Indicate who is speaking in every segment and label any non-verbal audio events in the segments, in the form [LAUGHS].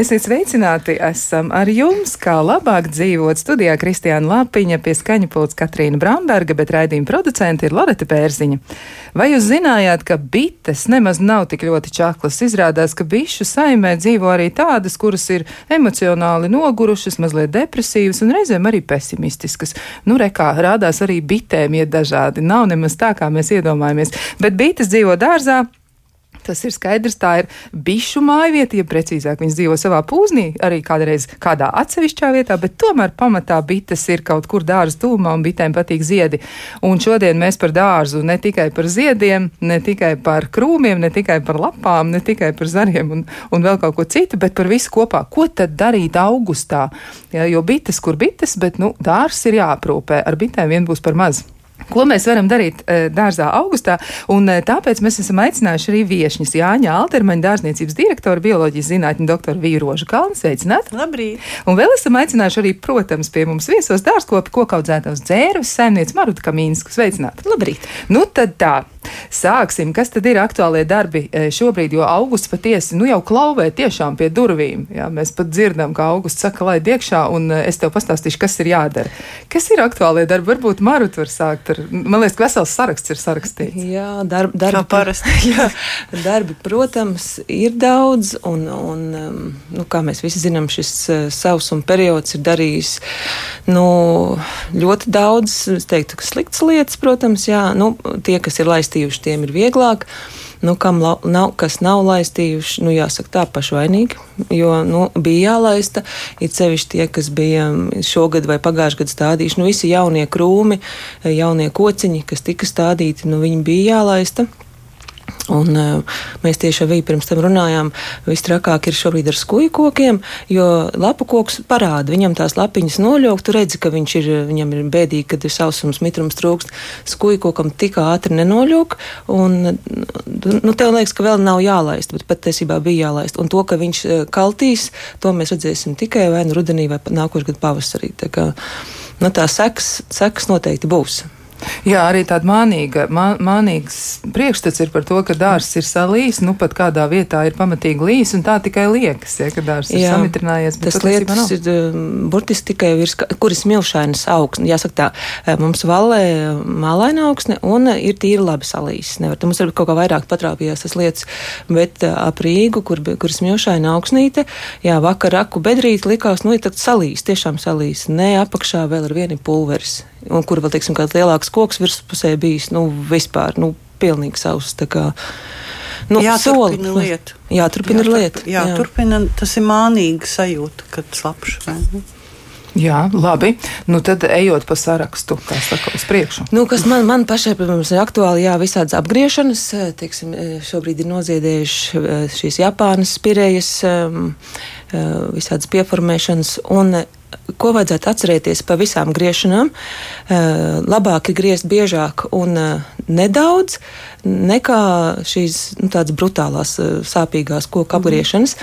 Speaker 1: Esiet sveicināti! Esam ar jums, kā labāk dzīvot. Studijā Kristiāna Lapiņa, pie skaņa pults Katrīna Bramberga, bet raidījuma producenti ir Loreta Pērziņa. Vai jūs zinājāt, ka bites nemaz nav tik ļoti čaklas? Izrādās, ka bišu saimē dzīvo arī tādas, kuras ir emocionāli nogurušas, mazliet depresīvas un reizēm arī pesimistiskas. Nu, rekā, rādās arī bitēm iet dažādi. Nav nemaz tā, kā mēs iedomājamies. Bet bites dzīvo dārzā, Tas ir skaidrs, tā ir bišu mājvieta, ja precīzāk viņas dzīvo savā pūznī, arī kādreiz kādā atsevišķā vietā, bet tomēr pamatā bites ir kaut kur dārza tūmā un bitēm patīk ziedi. Un šodien mēs par dārzu ne tikai par ziediem, ne tikai par krūmiem, ne tikai par lapām, ne tikai par zariem un, un vēl kaut ko citu, bet par visu kopā. Ko tad darīt augustā? Ja, jo bites, kur bites, bet nu, dārzs ir jāaprūpē, ar bitēm vien būs par maz. Ko mēs varam darīt e, dārzā augustā? Un, e, tāpēc mēs esam aicinājuši arī viesņus Jāņa Altermaņa dārzniecības direktoru, bioloģijas zinātņu doktoru Vīrožu Kalnu. Sveicināt!
Speaker 2: Labrīt!
Speaker 1: Un vēl esam aicinājuši arī, protams, pie mums viesos dārzkopi, kokaudzētavas dzērves saimniec Maruta Kamīnsku. Sveicināt!
Speaker 2: Labrīt!
Speaker 1: Nu tad tā! Sāksim, kas tad ir aktuālie darbi e, šobrīd, jo augusts patiesi nu, jau klauvē tiešām pie durvīm. Jā, mēs pat dzirdam, ka augusts saka, lai iekšā, un es tev pastāstīšu, kas ir jādara. Kas ir aktuālie darbi? Varbūt Marut var sākt ar, man liekas, ka vesels saraksts ir sarakstīts.
Speaker 2: Jā, darbi, darbi, parasti, [LAUGHS] jā, darbi, protams, ir daudz, un, un um, nu, kā mēs visi zinām, šis uh, sausuma periods ir darījis nu, ļoti daudz, es teiktu, ka sliktas lietas, protams, jā, nu, tie, kas ir laistījuši, tiem ir vieglāk. Nu, kam la, nav, kas nav laistījuši, nu, jāsaka tā pašvainīgi, jo nu, bija jālaista. Ir sevišķi tie, kas bija šogad vai pagājušajā gadā stādījuši, nu, visi jaunie krūmi, jaunie kociņi, kas tika stādīti, nu, viņi bija jālaista. Un, uh, mēs tieši arī pirms tam runājām, visstrakāk ir šobrīd ar skuju kokiem, jo lapu koks parāda, viņam tās lapiņas noļauk, tu redzi, ka viņš ir, viņam ir bēdīgi, kad ir sausums, mitrums trūkst, skuju kokam tik ātri nenoļauk, un, nu, tev liekas, ka vēl nav jālaist, bet patiesībā bija jālaist. Un to, ka viņš kaltīs, to mēs redzēsim tikai vai nu rudenī vai nākošais gadu pavasarī. Tā kā, nu, tā seks, seks noteikti būs.
Speaker 1: Jā, arī tāda mānīga, mā, mānīgs priekšstats ir par to, ka dārsts ir salījis, nu pat kādā vietā ir pamatīgi līs, un tā tikai liekas, ja, ka dārsts ir samitrinājies.
Speaker 2: Tas lietas ir um, burtiski tikai virs, kuras milšainas augsne. Jāsaka tā, eh, mums valē mālaina augsne un ir tīri labi salījis. Nevar, mums ir kaut kā vairāk patrāpījās tas lietas, bet eh, ap Rīgu, kur, kuras milšaina augsnīte, jā, vakar raku bedrīt likās, nu, ir tad salījis, tiešām salījis. Nē, apakšā vēl ir vieni pulveris un kur vēl, teiksim, kāds lielāks koks virspusē bijis, nu, vispār, nu, pilnīgi savs. Kā,
Speaker 3: nu, jā, soli. turpina lieta.
Speaker 2: Jā, turpina jā, lieta.
Speaker 3: Jā, jā, turpina, tas ir mānīgi sajūta, kad slapš. Vai?
Speaker 1: Jā, labi. Nu, tad ejot pa sarakstu, kā saka, uz priekšu.
Speaker 2: Nu, kas man, man pašai, protams, ir aktuāli, jā, visādas apgriešanas. Teiksim, šobrīd ir noziedējuši šīs Japānas spirējas, visādas pieformēšanas. Un ko vajadzētu atcerēties par visām griešanām. Eh, labāk ir griezt biežāk un eh, nedaudz nekā šīs nu, tādas brutālās, eh, sāpīgās koku apgriešanas.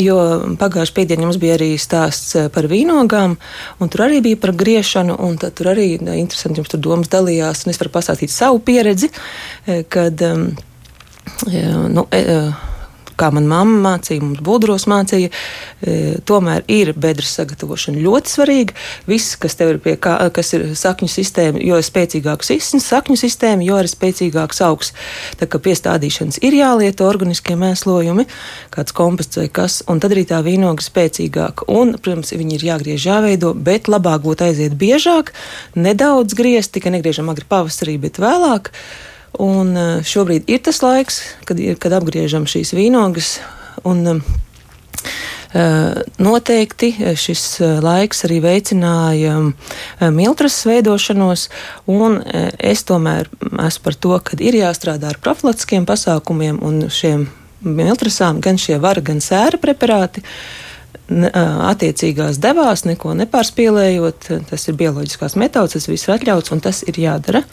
Speaker 2: Jo pagājušajā piekdienā mums bija arī stāsts par vīnogām, un tur arī bija par griešanu, un tur arī interesanti jums tur domas dalījās, un es varu pastāstīt savu pieredzi, kad. Nu, kā man mamma mācīja, mums būdros mācīja, e, tomēr ir bedres sagatavošana ļoti svarīga. Viss, kas tev ir pie kā, kas ir sakņu sistēma, jo ir spēcīgāks izsns sakņu sistēma, jo ir spēcīgāks augs. Tā kā piestādīšanas ir jālieto organiskie mēslojumi, kāds komposts vai kas, un tad arī tā vīnoga spēcīgāka. Un, protams, viņi ir jāgriež jāveido, bet labāk būtu aiziet biežāk, nedaudz griezt, tikai negriežam agri pavasarī, bet vēlāk. Un eh, šobrīd ir tas laiks, kad, kad apgriežam šīs vīnogas. Un, Uh, noteikti šis laiks arī veicināja miltras veidošanos, un es tomēr esmu par to, ka ir jāstrādā ar profilaktiskiem pasākumiem un šiem miltrasām, gan šie vara, gan sēra preparāti. Uh, attiecīgās devās, neko nepārspīlējot. Tas ir bioloģiskās metodas, tas viss ir atļauts un tas ir jādara.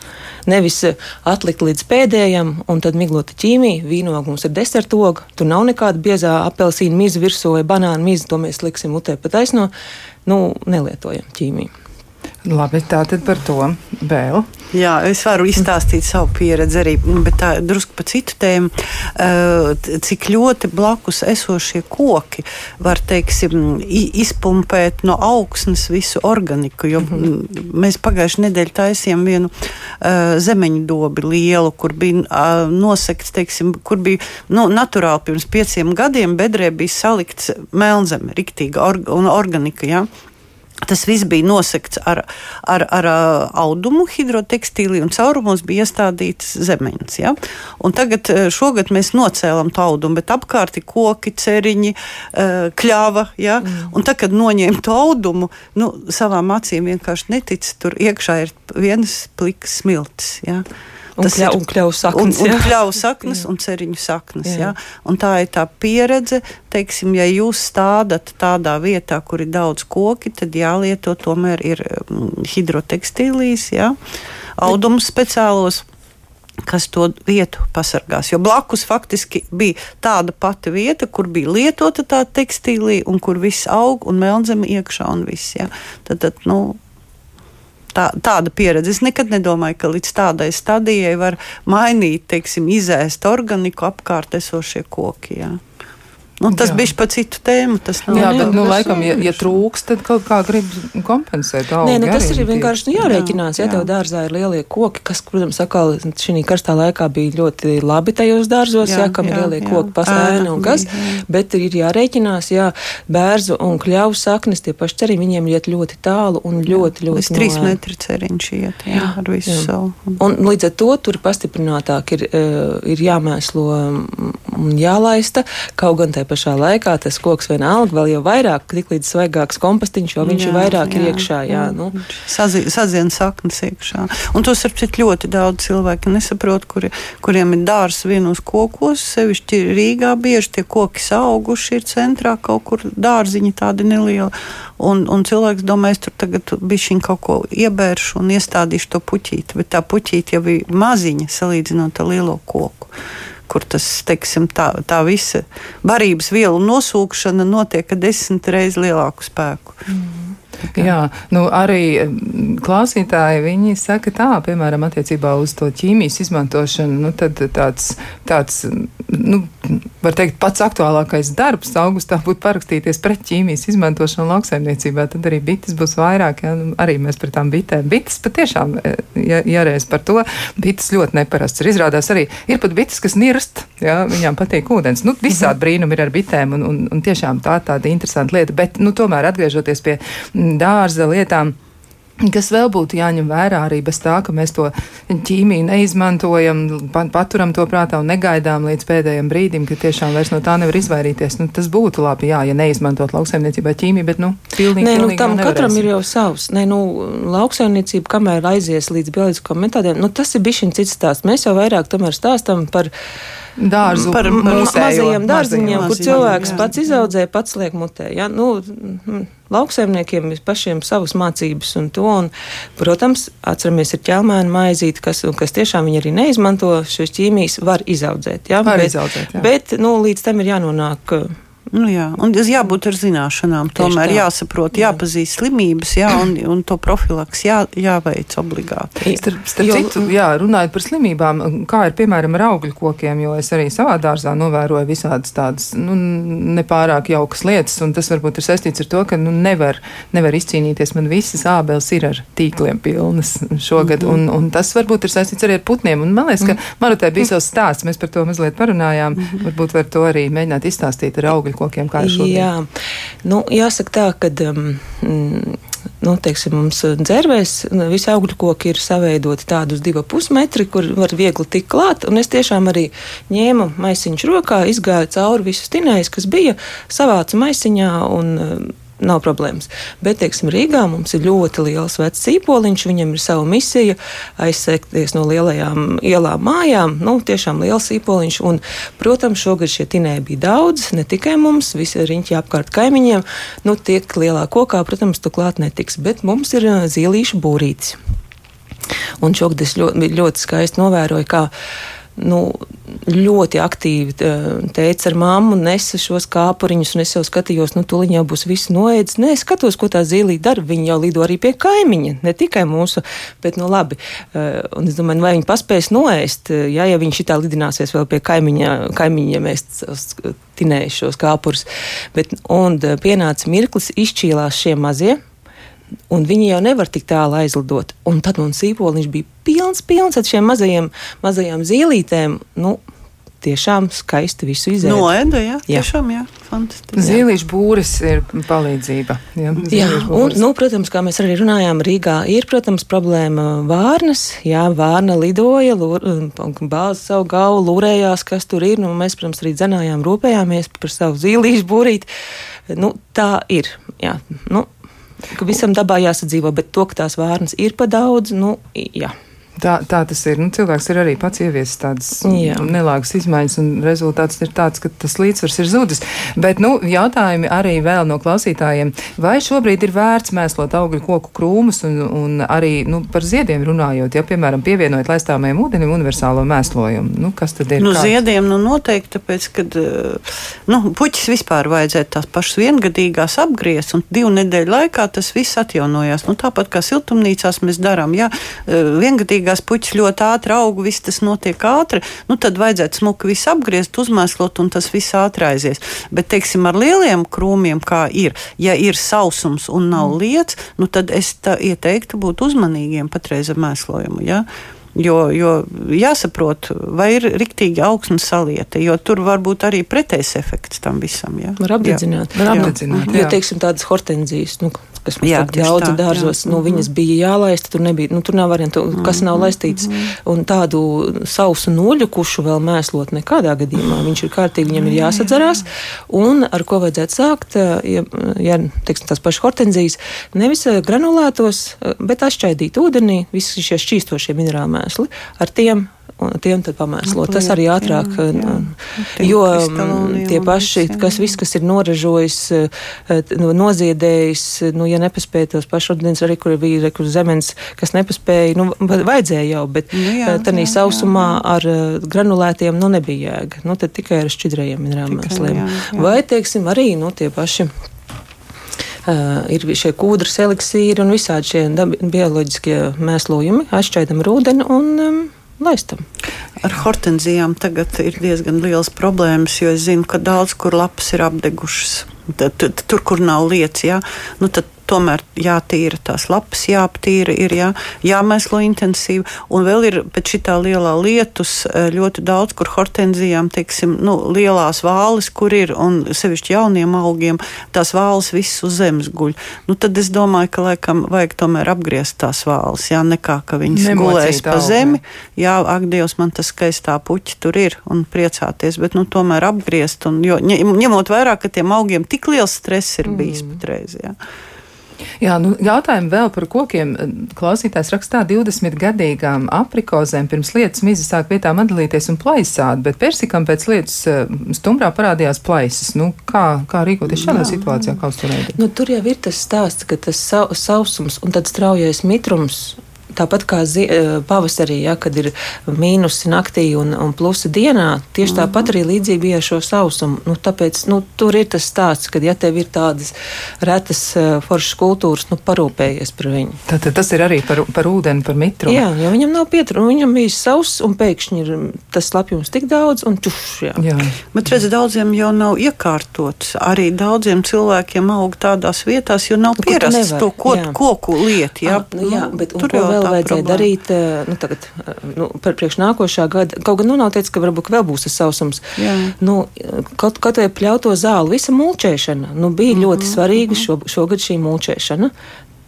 Speaker 2: Nevis atlikt līdz pēdējam, un tad miglota ķīmija, vīnoga mums ir desertoga, tur nav nekāda biezā apelsīna miza virsū vai banāna miza, to mēs liksim mutē pa taisno. Nu, nelietojam ķīmiju.
Speaker 1: Labi, tā tad par to vēl.
Speaker 3: Jā, es varu izstāstīt savu pieredzi arī, bet tā drusku par citu tēmu. Uh, cik ļoti blakus esošie koki var, teiksim, izpumpēt no augsnes visu organiku. Jo mm -hmm. mēs pagājušajā nedēļā taisījām vienu uh, zemeņu dobi lielu, kur bija uh, nosekts, teiksim, kur bija nu, naturāli pirms pieciem gadiem bedrē bija salikts melnzeme, riktīga orga, un organika. Ja? Tas viss bija nosegts ar, ar, ar audumu, hidrotekstīlī, un caurumos bija iestādīts zemeņas. Ja? Un tagad šogad mēs nocēlām to audumu, bet apkārt ir koki, ceriņi, kļava. Ja? Mm. Un tad, kad noņēma to audumu, nu, savām acīm vienkārši netic, tur iekšā ir viens pliks smiltis. Ja?
Speaker 2: Un, kļa, ir, un kļauju saknes.
Speaker 3: Un, un kļauju saknes un ceriņu saknes. Jā. Jā. Un tā ir tā pieredze, teiksim, ja jūs stādat tādā vietā, kur ir daudz koki, tad jālieto tomēr ir mm, hidrotekstīlīs, jā, audumus speciālos kas to vietu pasargās. Jo blakus faktiski bija tāda pati vieta, kur bija lietota tā tekstīlī, un kur viss aug un melnzeme iekšā un viss. Ja. Tad, tad, nu, tā, tāda pieredze. Es nekad nedomāju, ka līdz tādai stadijai var mainīt, teiksim, izēst organiku apkārt esošie koki. Jā. Nu, tas jā. bija par citu tēmu.
Speaker 1: Nav, jā, bet, nu, laikam, ja, ja trūks, tad kaut kā grib kompensēt.
Speaker 2: Nē, nu, tas ir vienkārši nu, jārēķinās. Jā, ja tev dārzā ir lielie koki, kas, protams, atkal šī karstā laikā bija ļoti labi tajos dārzos, jā, jā kam jā, ir lielie jā, koki, pasēni un kas, jā. bet ir jārēķinās, jā, bērzu un kļauju saknes, tie paši ceriņi, viņiem iet ļoti tālu un ļoti, ļoti.
Speaker 3: Līdz trīs metri ceriņš iet, jā, jā, ar visu jā. savu.
Speaker 2: Un līdz ar to tur pastiprinātāk ir, uh, ir jāmēslo un jālaista, kaut gan tajā pašā laikā tas koks vienalga vēl jau vairāk, tik līdz svaigāks kompostiņš, jo viņš jā, ir vairāk jā, ir iekšā. Jā, nu.
Speaker 3: Sazien saknes iekšā. Un tos ar citu ļoti daudz cilvēku nesaprot, kuri, kuriem ir dārs vienos kokos, sevišķi Rīgā bieži tie koki auguši ir centrā kaut kur dārziņi tādi nelieli. Un, un cilvēks domā, es tur tagad bišķiņ kaut ko iebēršu un iestādīšu to puķīti, bet tā puķīti jau ir maziņa salīdzinot ar lielo koku kur tas, teiksim, tā, tā visa barības vielu nosūkšana notiek ar desmit reizes lielāku spēku. Mm.
Speaker 1: Jā, nu arī klausītāji, viņi saka tā, piemēram, attiecībā uz to ķīmijas izmantošanu, nu tad tāds, tāds, nu, var teikt, pats aktuālākais darbs augustā būtu parakstīties pret ķīmijas izmantošanu lauksaimniecībā, tad arī bites būs vairāk, jā, nu, arī mēs par tām bitēm. Bites patiešām, ja, jāreiz par to, bites ļoti neparasts ir. Izrādās arī, ir pat bites, kas nirst, jā, viņām patīk ūdens. Nu, visādi mhm. brīnumi ir ar bitēm, un, un, un tiešām tā tāda interesanta lieta, bet, nu, tomēr atgriežoties pie dārza lietām. Kas vēl būtu jāņem vērā arī bez tā, ka mēs to ķīmiju neizmantojam, paturam to prātā un negaidām līdz pēdējiem brīdim, ka tiešām vairs no tā nevar izvairīties. Nu, tas būtu labi, jā, ja neizmantot lauksaimniecībā ķīmiju, bet, nu, pilnīgi.
Speaker 2: Nē, nu, tam katram ir jau savs. Nē, nu, lauksaimniecība, kamēr aizies līdz bioloģiskam metodēm, nu, tas ir bišķiņ cits stāsts. Mēs jau vairāk tomēr stāstam par
Speaker 1: dārzu,
Speaker 2: par, par mazajiem dārziņiem, kur cilvēks jā. pats izaudzē, pats liek mutē. Ja? Nu, lauksaimniekiem pašiem savas mācības un to, un, protams, atceramies, ir ķelmēna maizīte, kas, kas tiešām viņi arī neizmanto šos ķīmijas, var izaudzēt. Ja?
Speaker 1: Var bet, izaudzēt, jā.
Speaker 2: bet, nu, līdz tam ir jānonāk
Speaker 3: Nu, jā, un jābūt ar zināšanām. Tieši tomēr tā. jāsaprot, jā. jāpazīst slimības, jā, un, un to profilaks jā, jāveic obligāti.
Speaker 1: Starp, starp jo, citu, jā, runājot par slimībām, kā ir piemēram ar augļu kokiem, jo es arī savā dārzā novēroju visādas tādas nu, nepārāk jaukas lietas, un tas varbūt ir saistīts ar to, ka nu, nevar, nevar izcīnīties. Man visas ābeles ir ar tīkliem pilnas šogad, mm -hmm. un, un tas varbūt ir saistīts arī ar putniem. Un man liekas, ka -hmm. Marutē bija savs stāsts, mēs par to mazliet parunājām, mm -hmm. varbūt var to arī mēģināt izstāstīt ar augļu kokiem, kā ir šodien?
Speaker 2: Jā, nu, jāsaka tā, ka. Um, nu, teiksim, mums dzērvēs visi augļu koki ir saveidoti tādus divu pusmetri, kur var viegli tikt klāt. Un es tiešām arī ņēmu maisiņu rokā, izgāju cauri visus tinējus, kas bija, savāca maisiņā un nav problēmas. Bet, teiksim, Rīgā mums ir ļoti liels vecs cīpoliņš, viņam ir sava misija aizsekties no lielajām ielām mājām. Nu, tiešām liels cīpoliņš, un, protams, šogad šie tinēji bija daudz, ne tikai mums, visi riņķi apkārt kaimiņiem. Nu, tiek lielā kokā, protams, tu klāt netiks, bet mums ir zīlīšu būrītis. Un šogad es ļoti, ļoti skaisti novēroju, kā nu, ļoti aktīvi teica ar mammu, nesa šos kāpuriņus, un es jau skatījos, nu, tuliņā būs viss noēdis. Nē, skatos, ko tā zīlīte dara. Viņa jau lido arī pie kaimiņa, ne tikai mūsu, bet, nu, labi. Un es domāju, vai viņi paspēs noēst, ja, ja viņi šitā lidināsies vēl pie kaimiņa, kaimiņa ja mēs tinējuši šos kāpurus. Bet, un pienāca mirklis, izšķīlās šie mazie un viņi jau nevar tik tālu aizlidot. Un tad mums sīpoliņš bija pilns, pilns ar šiem mazajiem, mazajām zīlītēm. Nu, tiešām skaisti visu izdarīt.
Speaker 3: No ēda, jā, jā. tiešām, jā, fantastiski.
Speaker 1: Zīlīšu būris ir palīdzība. Jā,
Speaker 2: jā un, nu, protams, kā mēs arī runājām, Rīgā ir, protams, problēma vārnas. Jā, vārna lidoja, bāza savu galvu, lūrējās, kas tur ir. Nu, mēs, protams, arī dzenājām, rūpējāmies par savu zīlīšu būrīti. Nu, tā ir. Jā, nu, ka visam dabā jāsadzīvo, bet to, ka tās vārnas ir pa daudz, nu, jā.
Speaker 1: Tā, tā tas ir. Nu, cilvēks ir arī pats ieviesis tādas nelāgas izmaiņas, un rezultāts ir tāds, ka tas līdzsvars ir zudis. Bet nu, jautājumi arī vēl no klausītājiem. Vai šobrīd ir vērts mēslot augļu koku krūmus un, un arī nu, par ziediem runājot, ja, piemēram, pievienojot laistāmajam ūdenim universālo mēslojumu? Nu, kas tad ir?
Speaker 3: Nu, kāds? ziediem nu, noteikti, tāpēc, ka nu, puķis vispār vajadzētu tās pašas viengadīgās apgriezt, un divu nedēļu laikā tas viss atjaunojās. Nu, tāpat kā siltumnīcās mēs darām. Ja, viengadīgi milzīgās puķis ļoti ātri aug, viss tas notiek ātri, nu tad vajadzētu smuki visu apgriezt, uzmēslot un tas viss ātri aizies. Bet, teiksim, ar lieliem krūmiem, kā ir, ja ir sausums un nav mm. lietas, nu tad es ieteiktu būt uzmanīgiem patreiz ar mēslojumu. Ja? Jo, jo jāsaprot, vai ir rīktīgi augsne salieta, jo tur var būt arī pretējs efekts tam visam. Ja?
Speaker 2: Var apdedzināt.
Speaker 1: Jā. Var apdedzināt jā.
Speaker 2: Jo, teiksim, tādas hortenzijas, nu, kas mums jā, daudz tā, dārzos, jā. nu, viņas mhm. bija jālaista, tur nebija, nu, tur nav variantu, kas nav mhm, laistīts. Mhm. Un tādu sausu noļukušu vēl mēslot nekādā gadījumā. Viņš ir kārtīgi, viņam ir jāsadzerās. Un ar ko vajadzētu sākt, ja, ja teiksim, tās pašas hortenzijas, nevis granulētos, bet atšķaidīt ūdenī, visi šie šķīstošie minerāli mēsli, ar tiem un tiem tad pamēslot. Tas arī ātrāk, jā, jā. jo mm, tie paši, kas viss, kas ir noražojis, eh, noziedējis, nu, ja nepaspēja tos pašus ūdens, arī kur bija kur zemens, kas nepaspēja, nu, vajadzēja jau, bet nu, eh, tanī sausumā ar eh, granulētiem, nu, nebija jēga. Nu, tad tikai ar šķidrējiem minerālmēsliem. Vai, teiksim, arī, nu, tie paši. Uh, ir šie kūdras eliksīri un visādi šie bioloģiskie mēslojumi, atšķaidam ūdeni un um, laistam.
Speaker 3: Ar hortenzijām tagad ir diezgan liels problēmas, jo es zinu, ka daudz kur lapas ir apdegušas. Tur, kur nav lietas, ja? nu, tad tomēr jātīra tās lapas, jāaptīra, ir jā, jāmēslo intensīvi. Un vēl ir pēc šitā lielā lietus e, ļoti daudz, kur hortenzijām, teiksim, nu, lielās vāles, kur ir, un sevišķi jauniem augiem, tās vāles viss uz zemes guļ. Nu, tad es domāju, ka laikam vajag tomēr apgriezt tās vāles, jā, nekā, ka viņas gulēs pa zemi. Jā, ak, Dievs, man tas skaistā puķi tur ir un priecāties, bet, nu, tomēr apgriezt, un, jo ņemot vērā, ka tiem augiem tik liels stress ir bijis mm. patreiz, jā.
Speaker 1: Jā, nu, jautājumu vēl par kokiem. Klausītājs rakstā 20 gadīgām aprikozēm pirms lietas mizi sāk vietām atdalīties un plaisāt, bet persikam pēc lietas eh, stumbrā parādījās plaisas. Nu, kā, kā rīkoties šādā situācijā, kā uzturēt?
Speaker 2: Nu, tur jau ir tas stāsts, ka tas sausums un tad straujais mitrums Tāpat kā zi, eh, pavasarī, ja, kad ir mīnusi naktī un, un plusi dienā, tieši tāpat arī līdzīgi bija ar šo sausumu. Nu, tāpēc nu, tur ir tas stāsts, ka, ja tev ir tādas retas uh, foršas kultūras, nu, parūpējies par viņu.
Speaker 1: Tātad tas ir arī par, par ūdeni, par mitru.
Speaker 2: Jā, jo viņam nav pietrūkums, viņam bija sauss un pēkšņi ir tas slapjums tik daudz un čuš. Jā. Jā.
Speaker 3: Bet redz, daudziem jau nav iekārtots. Arī daudziem cilvēkiem aug tādās vietās, jo nav nu, pierasts to ko, koku lietu. Jā,
Speaker 2: ah, nu, jā bet tur jau vēl vajadzēja problēma. darīt eh, nu, tagad, eh, nu, par priekš nākošā gada. Kaut gan nu, nav teicis, ka varbūt vēl būs tas sausums. Jā. Nu, kaut, kaut vai pļauto zāli, visa mulčēšana nu, bija mm -hmm. ļoti svarīga šo, šogad šī mulčēšana.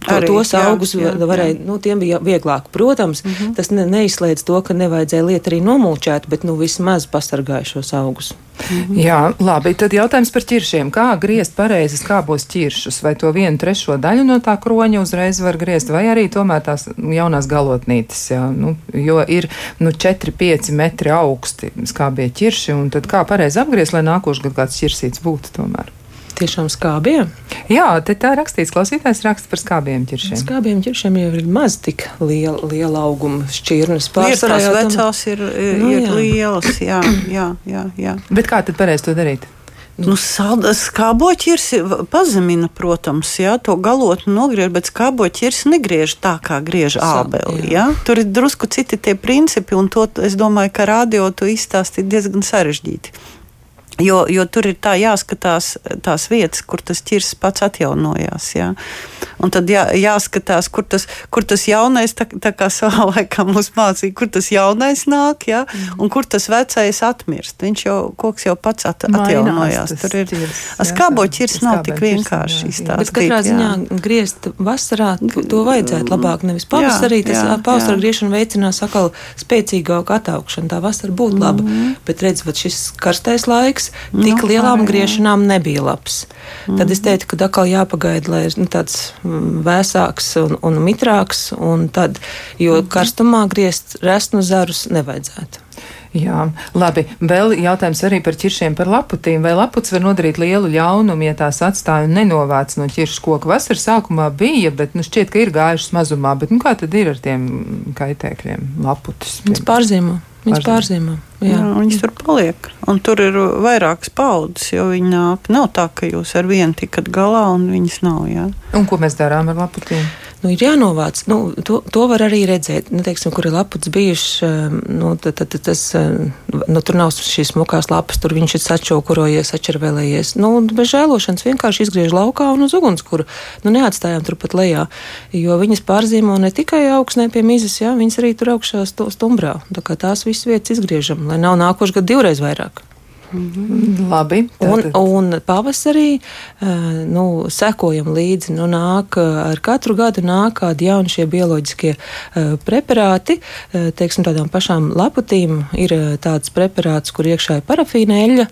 Speaker 2: To, Arī, tos jā, augus jā, varēja, jā. nu, tiem bija vieglāk. Protams, mm -hmm. tas ne, neizslēdz to, ka nevajadzēja lietu arī nomulčēt, bet nu, vismaz pasargāja šos augus.
Speaker 1: Mm -hmm. Jā, labi. Tad jautājums par ķiršiem. Kā griezt pareizi skābos ķiršus? Vai to vienu trešo daļu no tā kroņa uzreiz var griezt, vai arī tomēr tās jaunās galotnītes? Jā, nu, jo ir nu, 4-5 metri augsti skābie ķirši, un tad kā pareizi apgriezt, lai nākošais gads kāds ķirsīts būtu tomēr?
Speaker 2: Tiešām skābiem.
Speaker 1: Jā, te tā rakstīts, klausītājs raksta par skābiem ķiršiem.
Speaker 2: Skābiem ķiršiem jau ir maz tik liela, liela auguma šķirnes.
Speaker 3: Pārsvarā jau vecās ir, ir, nu, ir lielas, jā, jā, jā, jā.
Speaker 1: Bet kā tad pareizi to darīt?
Speaker 3: Nu, skāboķis pazemina, protams, jā, to galotni nogriež, bet skāboķis negriež tā, kā griež ābeli. Jā. Jā. Tur ir drusku citi tie principi, un to es domāju, ka radio to izstāstīt diezgan sarežģīti. Jo, jo tur ir tā jāskatās tās vietas, kur tas ķirs pats atjaunojās. Jā. Un tad jā, jāskatās, kur tas, kur tas jaunais, tā, tā kā savā [LAUGHS] laikā mums mācīja, kur tas jaunais nāk, jā, mm. un kur tas vecais atmirst. Viņš jau, koks jau pats at, atjaunojās. Tur ir skābo ķirs nav tik vienkārši izstāstīt.
Speaker 2: Bet katrā ziņā jā. griezt vasarā, to vajadzētu labāk, nevis pavasarī. Tas pavasara griešana veicinās atkal spēcīgāku ataugšanu. Tā vasara būtu laba. Mm. Bet redz, šis karstais laiks laiks tik nu, lielām jā. griešanām nebija labs. Mm. Tad es teicu, ka atkal jāpagaida, lai ir nu, tāds mm, vēsāks un, un mitrāks, un tad, jo mm. karstumā griezt resnu zarus nevajadzētu.
Speaker 1: Jā, labi. Vēl jautājums arī par ķiršiem, par laputīm. Vai laputs var nodarīt lielu ļaunumu, ja tās atstāja un nenovāc no ķiršu koka? Vasarā sākumā bija, bet nu šķiet, ka ir gājušas mazumā. Bet nu, kā tad ir ar tiem kaitēkļiem laputis?
Speaker 2: Viņas pārzīmē. Viņas pārzīmē.
Speaker 3: Jā. Jā, viņas tur paliek. Un tur ir vairākas paudzes, jo viņi nāk. Nav tā, ka jūs ar vienu tikat galā un viņas nav. Jā.
Speaker 1: Un ko mēs darām ar laputīm?
Speaker 2: Nu, ir jānovāc. Nu, to, to var arī redzēt, nu, teiksim, kur ir laputs bijušs. Um, nu, tad, tad, tas, um, nu, tur nav šīs smukās lapas, tur viņš ir sačokurojies, sačervēlējies. Nu, bez žēlošanas vienkārši izgriež laukā un uz ugunskura. Nu, neatstājām turpat lejā, jo viņas pārzīmo ne tikai augsnē pie mizas, jā, viņas arī tur augšā stumbrā. Tā kā tās visas vietas izgriežam, lai nav nākošais gads divreiz vairāk.
Speaker 1: Mhm. Labi.
Speaker 2: Un, un pavasarī nu, sekojam līdzi. Nu, nāk, ar katru gadu nāk kādi jauni šie bioloģiskie preparāti. Teiksim, tādām pašām laputīm ir tāds preparāts, kur iekšā ir parafīna eļļa,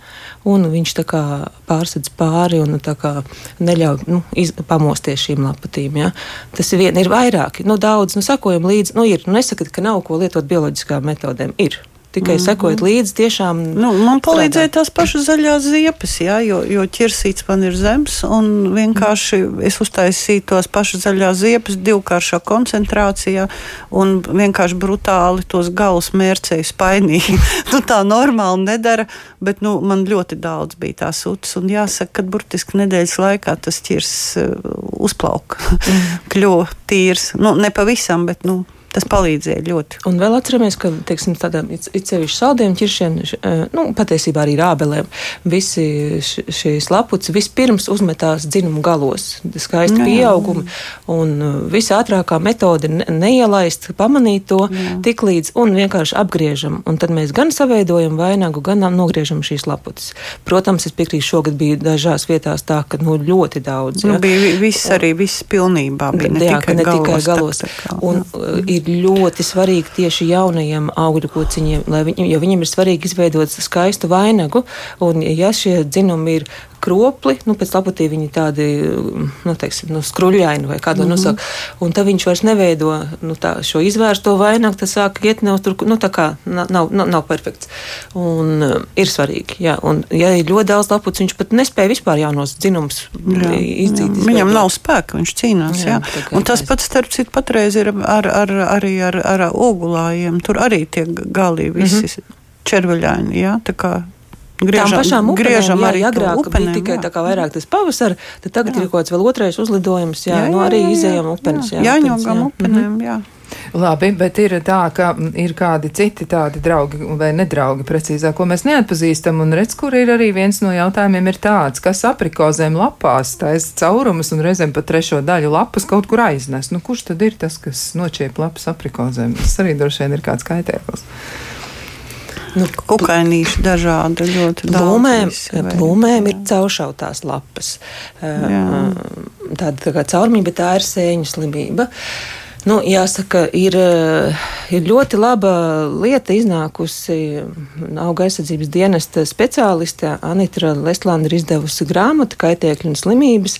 Speaker 2: un viņš tā kā pārsedz pāri un kā, neļauj nu, iz, pamosties šīm laputīm. Ja? Tas ir, vien, ir vairāki, nu, daudz, nu, sekojam līdzi. Nu, ir, nu, nesakat, ka nav ko lietot bioloģiskām metodēm. Ir tikai mm -hmm. sekojot līdzi. Tiešām
Speaker 3: nu, man palīdzēja tās pašas zaļās ziepes, jā, jo, jo ķirsīts man ir zems. Vienkārši es uztaisīju tos pašas zaļās ziepes divkāršā koncentrācijā un vienkārši brutāli tos galus mērcēju spainīgi. [LAUGHS] nu, tā normāli nedara, bet nu, man ļoti daudz bija tās utas. Un jāsaka, ka burtiski nedēļas laikā tas ķirs uh, uzplauka, [LAUGHS] mm. kļuva tīrs. Nu, ne pavisam, bet. Nu, Tas palīdzēja ļoti.
Speaker 2: Un vēl atceramies, ka teiksim, tādām izcevišķi saldiem ķiršiem, eh, nu, patiesībā arī rābelēm, visi šīs lapuci vispirms uzmetās dzinumu galos, skaisti jā, pieaugumi, un eh, visātrākā metode neielaist, pamanīt to jā. tik līdz un vienkārši apgriežam, un tad mēs gan saveidojam vainagu, gan nogriežam šīs lapucis. Protams, es piekrītu, šogad bija dažās vietās tā, ka nu, ļoti daudz.
Speaker 3: Nu, bija viss arī, viss pilnībā bija, ne jā, tikai, ne galos, tikai galos. Tā, tā,
Speaker 2: un, ir ir ļoti svarīgi tieši jaunajiem augļu kociņiem, lai viņi, jo viņiem ir svarīgi izveidot skaistu vainagu, un ja šie dzinumi ir kropli, nu, pēc laputī viņi tādi, nu, teiksim, nu, skruļaini vai kādu mm -hmm. nosaukt. Un tad viņš vairs neveido nu, tā, šo izvērsto vainagu, tas sāk iet nav tur, nu, tā kā nav, nav, nav perfekts. Un uh, ir svarīgi, jā. Un, ja ir ļoti daudz laputs, viņš pat nespēja vispār jaunos dzinumus izdzīt. Jā.
Speaker 3: Viņam nav spēka, viņš cīnās, jā. jā. Un tas pats, starp citu, patreiz ir ar, ar, arī ar, ar ogulājiem. Tur arī tie gali visi mm -hmm. červeļaini, jā, tā kā
Speaker 2: Griežam, Tām pašām upenēm, griežam jā, arī agrāk upenēm, bija tikai jā. tā kā vairāk tas pavasara, tad tagad jā. ir kaut kāds vēl otrais uzlidojums, jā, jā, jā nu arī jā, jā, izējām upenes.
Speaker 3: Jā, jā, jāņogam upenēm, jā.
Speaker 1: Labi, bet ir tā, ka ir kādi citi tādi draugi vai nedraugi, precīzāk, ko mēs neatpazīstam, un redz, kur ir arī viens no jautājumiem ir tāds, kas aprikozēm lapās taisa caurumus un reizēm pat trešo daļu lapas kaut kur aiznes. Nu, kurš tad ir tas, kas nočiep lapas aprikozēm? Tas arī droši vien ir kāds kaitēklis.
Speaker 3: Nu, Kukainīši dažādi ļoti
Speaker 2: plūmēm, daudz. Plūmēm ir cauršautās lapas. Jā. Tāda tā kā caurmība, bet tā ir sēņu slimība. Nu, jāsaka, ir, eh, ir ļoti laba lieta iznākusi. Auga aizsardzības dienesta speciāliste Anita Leslāna ir izdevusi grāmatu Kaitēkļu un slimības.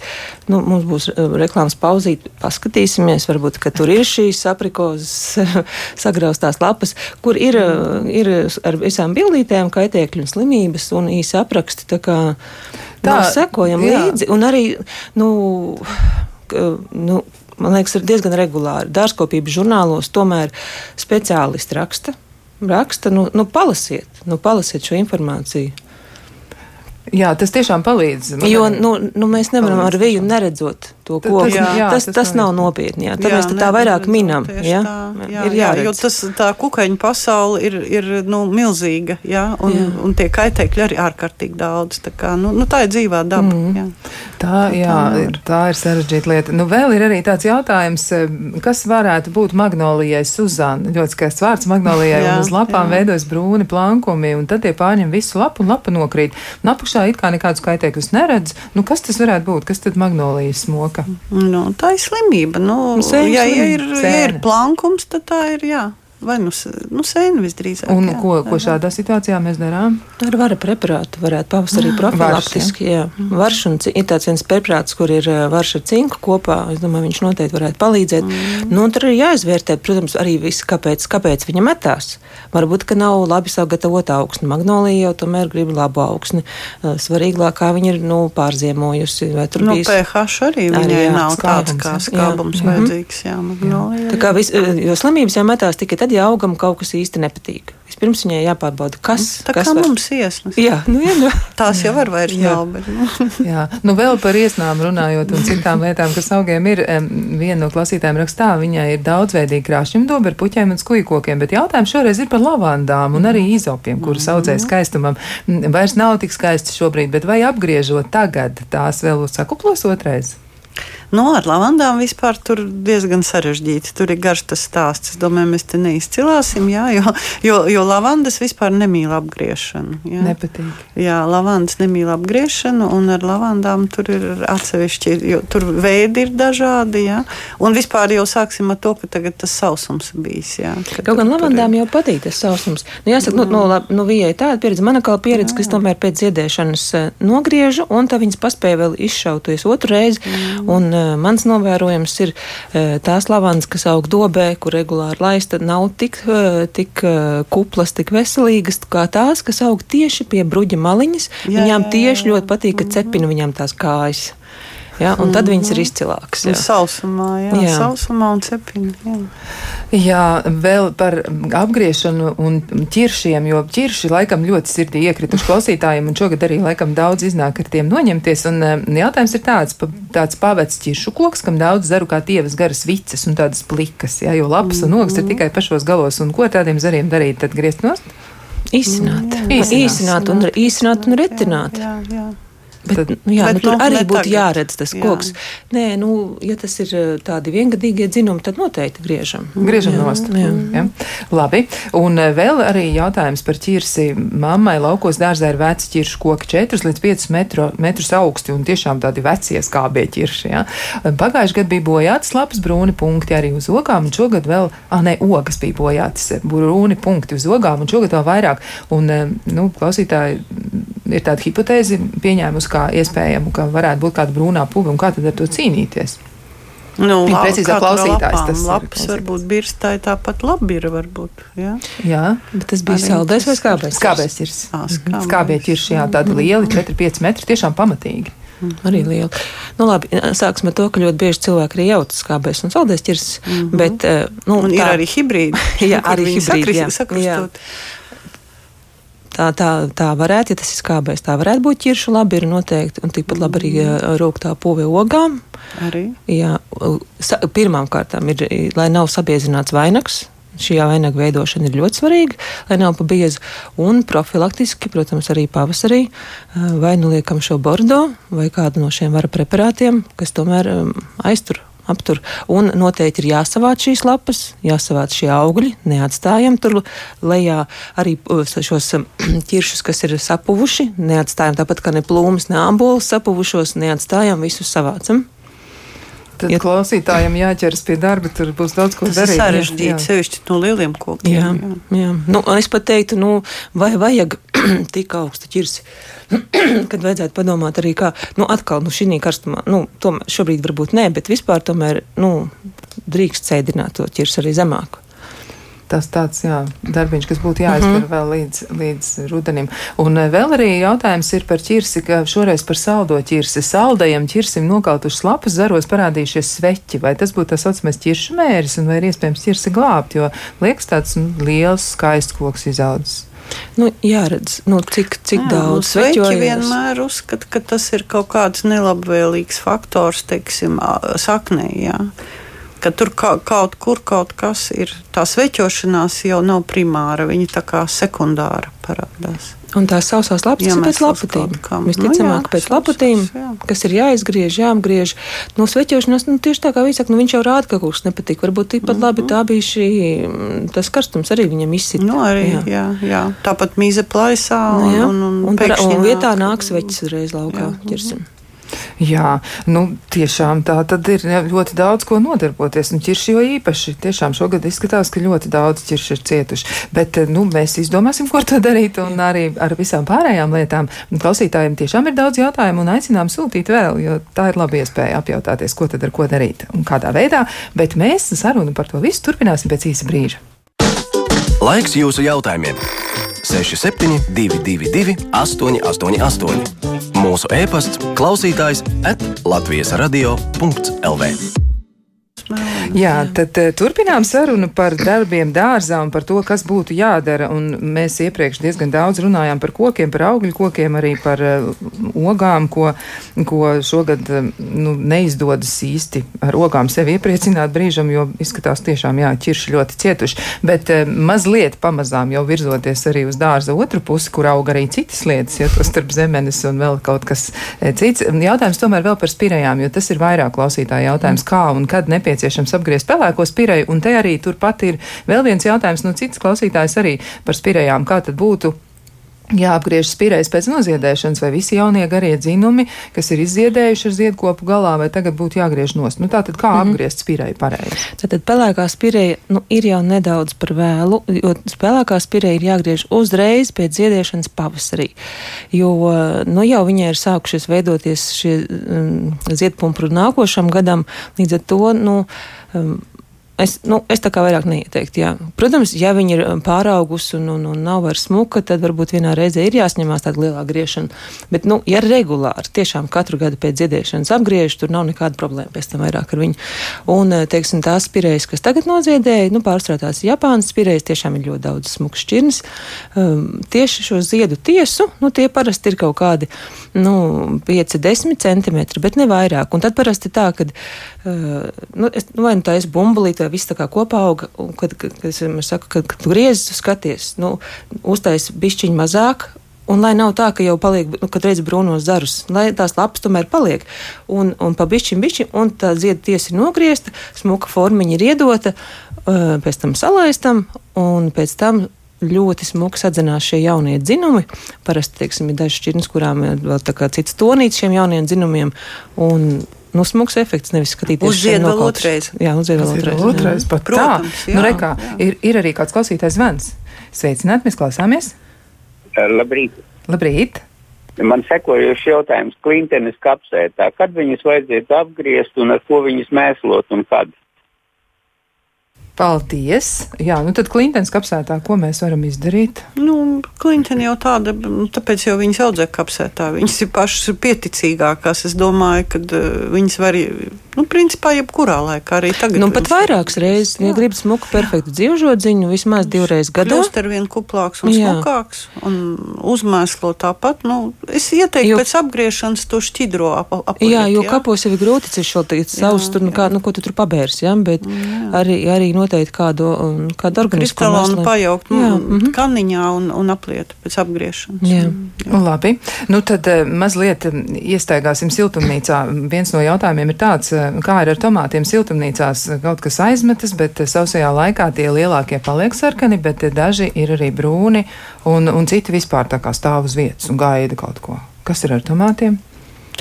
Speaker 2: Nu, mums būs eh, reklāmas pauzīt, paskatīsimies, varbūt, ka tur ir šīs aprikozes [LAUGHS] sagraustās lapas, kur ir, eh, ir ar visām bildītēm kaitēkļu un slimības un īsi apraksti. Tā kā tā, nu, sekojam jā. līdzi un arī, nu, nu man liekas, ir diezgan regulāri. Dārzkopības žurnālos tomēr speciālisti raksta. Raksta, nu, nu palasiet, nu, palasiet šo informāciju.
Speaker 1: Jā, tas tiešām palīdz.
Speaker 2: Jo nu, nu, mēs nevaram palīdz, ar viju neredzot to koku. Tas, jā, tas, tas, tas nav nopietni. Jā. Tad jā, mēs tā vairāk minam. Jā?
Speaker 3: Tā, jā, ir jā, jo tas, tā kukaiņu pasaule ir, ir nu, milzīga, jā, un, jā. un tie kaitēkļi arī ārkārtīgi daudz. Tā, kā, nu, nu, tā ir dzīvā daba. Mm. Jā.
Speaker 1: Tā, jā, tā, tā ir sarežģīta lieta. Nu, vēl ir arī tāds jautājums, eh, kas varētu būt magnolijai Suzana. Ļoti skaists vārds magnolijai, jā, un uz lapām jā. veidojas brūni plankumi, un tad tie pārņem visu lapu, un lapa nokrīt. Un apakšā it kā nekādus kaitēkļus neredz. Nu, kas tas varētu būt? Kas tad magnolijas smoka?
Speaker 3: Nu, tā ir slimība. Nu, Sēņu ja, ja, ir, ja ir plankums, tad tā ir jā. Vai nu, nu sēne visdrīzāk.
Speaker 1: Un jā, ko, ko šādā situācijā mēs darām?
Speaker 2: Ar vara preparātu varētu pavasarī profilaktiski. Jā. Jā. Varš un ir tāds viens preparāts, kur ir varš ar cinku kopā. Es domāju, viņš noteikti varētu palīdzēt. Mm. Nu, un tur ir jāizvērtē, protams, arī viss, kāpēc, kāpēc viņa metās. Varbūt, ka nav labi sagatavota augsne. Magnolija jau tomēr grib labu augsni. Svarīgāk, kā viņa ir nu, pārziemojusi. Vai tur
Speaker 3: nu, bijis... pH arī viņai jā, nav skābums, tāds kā skābums jā. vajadzīgs. Jā, magnolija.
Speaker 2: Tā kā vis, jo slimības jau metās tikai tad, ja augam kaut kas īsti nepatīk. Vispirms viņai jāpārbauda, kas
Speaker 3: tā
Speaker 2: kas
Speaker 3: kā var... mums iesnas.
Speaker 2: Jā, nu, jā, nu. [LAUGHS]
Speaker 3: tās jau var vairs nav. Bet, nu. [LAUGHS]
Speaker 1: jā, nu vēl par iesnām runājot un citām lietām, kas augiem ir. Viena no klasītājiem rakstā, viņai ir daudzveidīgi krāšņiem dobi ar puķiem un skujkokiem, bet jautājums šoreiz ir par lavandām un arī izopiem, kuras mhm. audzē skaistumam. Vairs nav tik skaisti šobrīd, bet vai apgriežot tagad, tās vēl sakuplos otrais?
Speaker 3: Nu, ar lavandām vispār tur diezgan sarežģīti. Tur ir garš tas stāsts. Es domāju, mēs te neizcilāsim, jā, jo, jo, jo lavandas vispār nemīl apgriešanu. Jā.
Speaker 1: Nepatīk.
Speaker 3: Jā, lavandas nemīl apgriešanu, un ar lavandām tur ir atsevišķi, jo tur veidi ir dažādi. Jā. Un vispār jau sāksim ar to, ka tagad tas sausums bijis. Jā,
Speaker 2: Kaut gan lavandām ir... jau patīk tas sausums. Nu, jāsaka, nu, nu, labi, nu vijai tāda pieredze, mana kā pieredze, jā. kas tomēr pēc ziedēšanas eh, nogriežu, un tā viņas paspēja vēl izšauties otru reizi. Mm. Un, mans novērojums ir tās lavandas, kas aug dobē, kur regulāri laista, nav tik, tik kuplas, tik veselīgas kā tās, kas aug tieši pie bruģa maliņas. Jā, viņām tieši jā, jā. ļoti patīk, ka cepina viņām tās kājas. Ja, un tad viņas ir mhm. izcilākas.
Speaker 3: Jā. Sausumā, jā, jā. sausumā un cepini. Jā.
Speaker 1: jā, vēl par apgriešanu un ķiršiem, jo ķirši laikam ļoti sirdī iekrituši klausītājiem, un šogad arī laikam daudz iznāk ar tiem noņemties. Un jautājums ir tāds, pa, tāds pavecs ķiršu koks, kam daudz zaru kā tievas garas vices un tādas plikas, jā, jo lapas un ogas ir mhm. tikai pašos galos. Un ko tādiem zariem darīt? Tad griezt nost?
Speaker 2: Īsināt. Īsināt, īsināt un, īsināt un retināt. Jā, jā, jā. Bet, tad, nu, jā, bet, nu, tur nu, arī būtu tagad. jāredz tas jā. koks. Nē, nu, ja tas ir tādi viengadīgie dzinumi, tad noteikti griežam.
Speaker 1: Griežam nost. Jā. Jā. Labi. Un vēl arī jautājums par ķirsi. Mammai laukos dārzā ir veci ķiršu koki 4 līdz 5 metru, metrus augsti un tiešām tādi vecie skābie ķirši. Ja? Pagājuši gadu bija bojātas lapas brūni punkti arī uz ogām, un šogad vēl, ah, ne, ogas bija bojātas brūni punkti uz ogām, un šogad vēl vairāk. Un, nu, klausītāji, ir tāda hipotēze pieņēmusi kā iespējamu, ka varētu būt kāda brūnā puve un kā tad ar to cīnīties.
Speaker 3: Nu, Viņa precīzāk klausītājs. Lapām, tas lapas varbūt birstai tāpat labi ir, varbūt. Jā,
Speaker 1: jā
Speaker 2: bet tas bija saldais vai skābais?
Speaker 1: Skābais ir. Skābie ķirši, jā, tādi lieli, 4-5 metri, tiešām pamatīgi.
Speaker 2: Mm. Arī liela. Nu, labi, sāksim ar to, ka ļoti bieži cilvēki arī jautas skābēs un saldēs ķirs. Mm -hmm. bet, nu,
Speaker 3: un tā, ir arī hibrīdi. [LAUGHS]
Speaker 2: jā, arī hibrīdi. Jā. Jā tā, tā, tā varētu, ja tas ir skābēs, tā varētu būt ķiršu labi, ir noteikti, un tikpat labi arī mm. rūktā puve ogām.
Speaker 3: Arī?
Speaker 2: Jā, pirmām kārtām ir, lai nav sabiezināts vainags, šī vainaga veidošana ir ļoti svarīga, lai nav pa biezu. Un profilaktiski, protams, arī pavasarī vai nu liekam šo bordo vai kādu no šiem vara preparātiem, kas tomēr aiztur aptur. Un noteikti ir jāsavāc šīs lapas, jāsavāc šie augļi, neatstājam tur lejā arī uh, šos um, [CLEARS THROAT] ķiršus, kas ir sapuvuši, neatstājam tāpat kā ne plūmus, ne ābolus sapuvušos, neatstājam visus savācam.
Speaker 1: Tad ja... klausītājiem jāķeras pie darba, tur būs daudz ko Tas darīt.
Speaker 3: Tas ir sarežģīti, sevišķi no lieliem kokiem.
Speaker 2: Jā, jā. jā. Nu, es pat teiktu, nu, vai vajag [CLEARS THROAT] tik augstu ķirsi, [CLEARS THROAT] kad vajadzētu padomāt arī kā, nu, atkal, nu, šī karstumā, nu, tomēr šobrīd varbūt nē, bet vispār tomēr, nu, drīkst sēdināt to ķirsi arī zemāku
Speaker 1: tas tāds jā, darbiņš, kas būtu jāizdara mm -hmm. vēl līdz, līdz rudenim. Un eh, vēl arī jautājums ir par ķirsi, ka šoreiz par saldo ķirsi. Saldajam ķirsim nokautuši lapas zaros parādījušies sveķi. Vai tas būtu tas saucamais ķiršu mēris, un vai ir iespējams ķirsi glābt, jo liekas tāds nu, liels, skaists koks izaudzis.
Speaker 2: Nu, jāredz, nu, cik, cik Jā, daudz nu,
Speaker 3: sveķi vienmēr uzskata, ka tas ir kaut kāds nelabvēlīgs faktors, teiksim, saknē. Jā ka tur ka, kaut kur kaut kas ir. Tā sveķošanās jau nav primāra, viņa tā kā sekundāra parādās.
Speaker 2: Un tās sausās lapas ir pēc lapatīm. Visticamāk, nu, pēc lapatīm, kas ir jāizgriež, jāapgriež. No sveķošanās, nu, tieši tā kā viņš saka, nu, viņš jau rāda, ka kaut kas nepatīk. Varbūt tikpat mm -hmm. labi tā bija šī, tas karstums arī viņam izsita.
Speaker 3: Nu, arī, jā. Jā, jā. Tāpat mīze plaisā un,
Speaker 2: nu, jā.
Speaker 3: un, un,
Speaker 2: un, un, un vietā nāk sveķis uzreiz laukā. Jā. Ķersim.
Speaker 1: Jā, nu, tiešām tā tad ir ļoti daudz ko nodarboties. Un ķirši jau īpaši. Tiešām šogad izskatās, ka ļoti daudz ķirši ir cietuši. Bet nu, mēs izdomāsim, ko to darīt un arī ar visām pārējām lietām. Klausītājiem tiešām ir daudz jautājumu un aicinām sūtīt vēl, jo tā ir laba iespēja apjautāties, ko tad ar ko darīt un kādā veidā. Bet mēs sarunu par to visu turpināsim pēc īsa brīža.
Speaker 4: Laiks jūsu jautājumiem! 6722, 888, mūsu e-pasts, klausītājs at Latvijas radio.lv.
Speaker 1: Jā, tad uh, turpinām sarunu par darbiem dārzā un par to, kas būtu jādara. Un mēs iepriekš diezgan daudz runājām par kokiem, par augļu kokiem, arī par uh, ogām, ko, ko šogad uh, nu, neizdodas īsti ar ogām sevi iepriecināt brīžam, jo izskatās tiešām, jā, ķirši ļoti cietuši. Bet uh, mazliet pamazām jau virzoties arī uz dārza otru pusi, kur aug arī citas lietas, ja to starp zemenes un vēl kaut kas cits. Jautājums tomēr vēl par spirējām, jo tas ir vairāk klausītāju jautājums, kā un kad nepieciešams nepieciešams apgriezt pelēko spirēju, un te arī turpat ir vēl viens jautājums no citas klausītājas arī par spirējām. Kā tad būtu? Jāapgriež spirējs pēc noziedēšanas, vai visi jaunie garie dzinumi, kas ir izziedējuši ar ziedkopu galā, vai tagad būtu jāgriež nost. Nu, tātad kā mm -hmm. apgriezt spirēju pareizi?
Speaker 2: Tātad pelēkā spirēja nu, ir jau nedaudz par vēlu, jo pelēkā spirēja ir jāgriež uzreiz pēc ziedēšanas pavasarī. Jo nu, jau viņai ir sākušies veidoties šie um, ziedpumpuri nākošam gadam, līdz ar to. Nu, um, Es, nu, es tā kā vairāk neieteiktu. Jā. Protams, ja viņi ir um, pāraugusi un, un, un nav vairs smuka, tad varbūt vienā reizē ir jāsņemās tāda lielā griešana. Bet, nu, ja regulāri, tiešām katru gadu pēc dziedēšanas apgriež, tur nav nekāda problēma pēc tam vairāk ar viņu. Un, eh, teiksim, tās spirējas, kas tagad noziedēja, nu, pārstrādās Japānas spirējas, tiešām ir ļoti daudz smukas šķirnes. Um, tieši šo ziedu tiesu, nu, tie parasti ir kaut kādi, nu, 5-10 centimetri, bet ne vairāk. Un tad parasti tā, ka, uh, nu, es, nu, vai nu tā es bumbulīte, ka viss tā kā kopā auga, un kad, kad, kad saku, kad, kad tu griezis, skaties, nu, uztais bišķiņ mazāk, Un lai nav tā, ka jau paliek, nu, kad redz brūnos zarus, lai tās lapas tomēr paliek. Un, un pa bišķiņ, bišķiņ, un tā zieda tiesa ir nogriezta, smuka formiņa ir iedota, pēc tam salaistam, un pēc tam ļoti smuki sadzinās šie jaunie dzinumi. Parasti, teiksim, ir dažas šķirnes, kurām ir vēl tā kā cits tonīts šiem jauniem dzinumiem. Un nu, smags efekts, nevis skatīties
Speaker 3: uz ziedu vēl otrais.
Speaker 2: Jā, uz ziedu vēl otrais.
Speaker 1: otrais pat Protams, tā. Jā, nu, rekā, ir, ir arī kāds klausītājs zvans. Sveicināt, mēs klausāmies.
Speaker 5: Eh, labrīt.
Speaker 1: Labrīt.
Speaker 5: Man sekojošs jautājums Klintenes kapsētā. Kad viņas vajadzētu apgriezt un ar ko viņas mēslot un kad?
Speaker 1: Paldies! Jā, nu tad Klintons kapsētā, ko mēs varam izdarīt?
Speaker 3: Nu, Klintona jau tāda, nu, tāpēc jau viņas audzē kapsētā. Viņas ir pašas pieticīgākās. Es domāju, ka uh, viņas var, nu, principā, jebkurā laikā arī tagad.
Speaker 2: Nu, pat vairākas reizes, ja grib smuku, perfektu dzīvžodziņu, vismaz divreiz gadā.
Speaker 3: Kļūst ar vien kuplāks un Jā. smukāks un uzmēslo tāpat. Nu, es ieteiktu jo, pēc apgriešanas to šķidro ap, apliet.
Speaker 2: Jā, jo jā. kapos jau ir grūti ceļš vēl tagad savus, tur, nu, kā, nu, ko tu tur pabērs, jā, bet jā. arī, arī no noteikti kādu, um, kādu organismu.
Speaker 3: Kristālonu pajaukt jā, mm -hmm. kaniņā un, un apliet pēc apgriešanas.
Speaker 1: Jā. Jā. Labi. Nu tad eh, mazliet um, iestaigāsim siltumnīcā. Viens no jautājumiem ir tāds, eh, kā ir ar tomātiem siltumnīcās. Kaut kas aizmetas, bet eh, sausajā laikā tie lielākie paliek sarkani, bet daži ir arī brūni un, un citi vispār tā kā stāv uz vietas un gaida kaut ko. Kas ir ar tomātiem?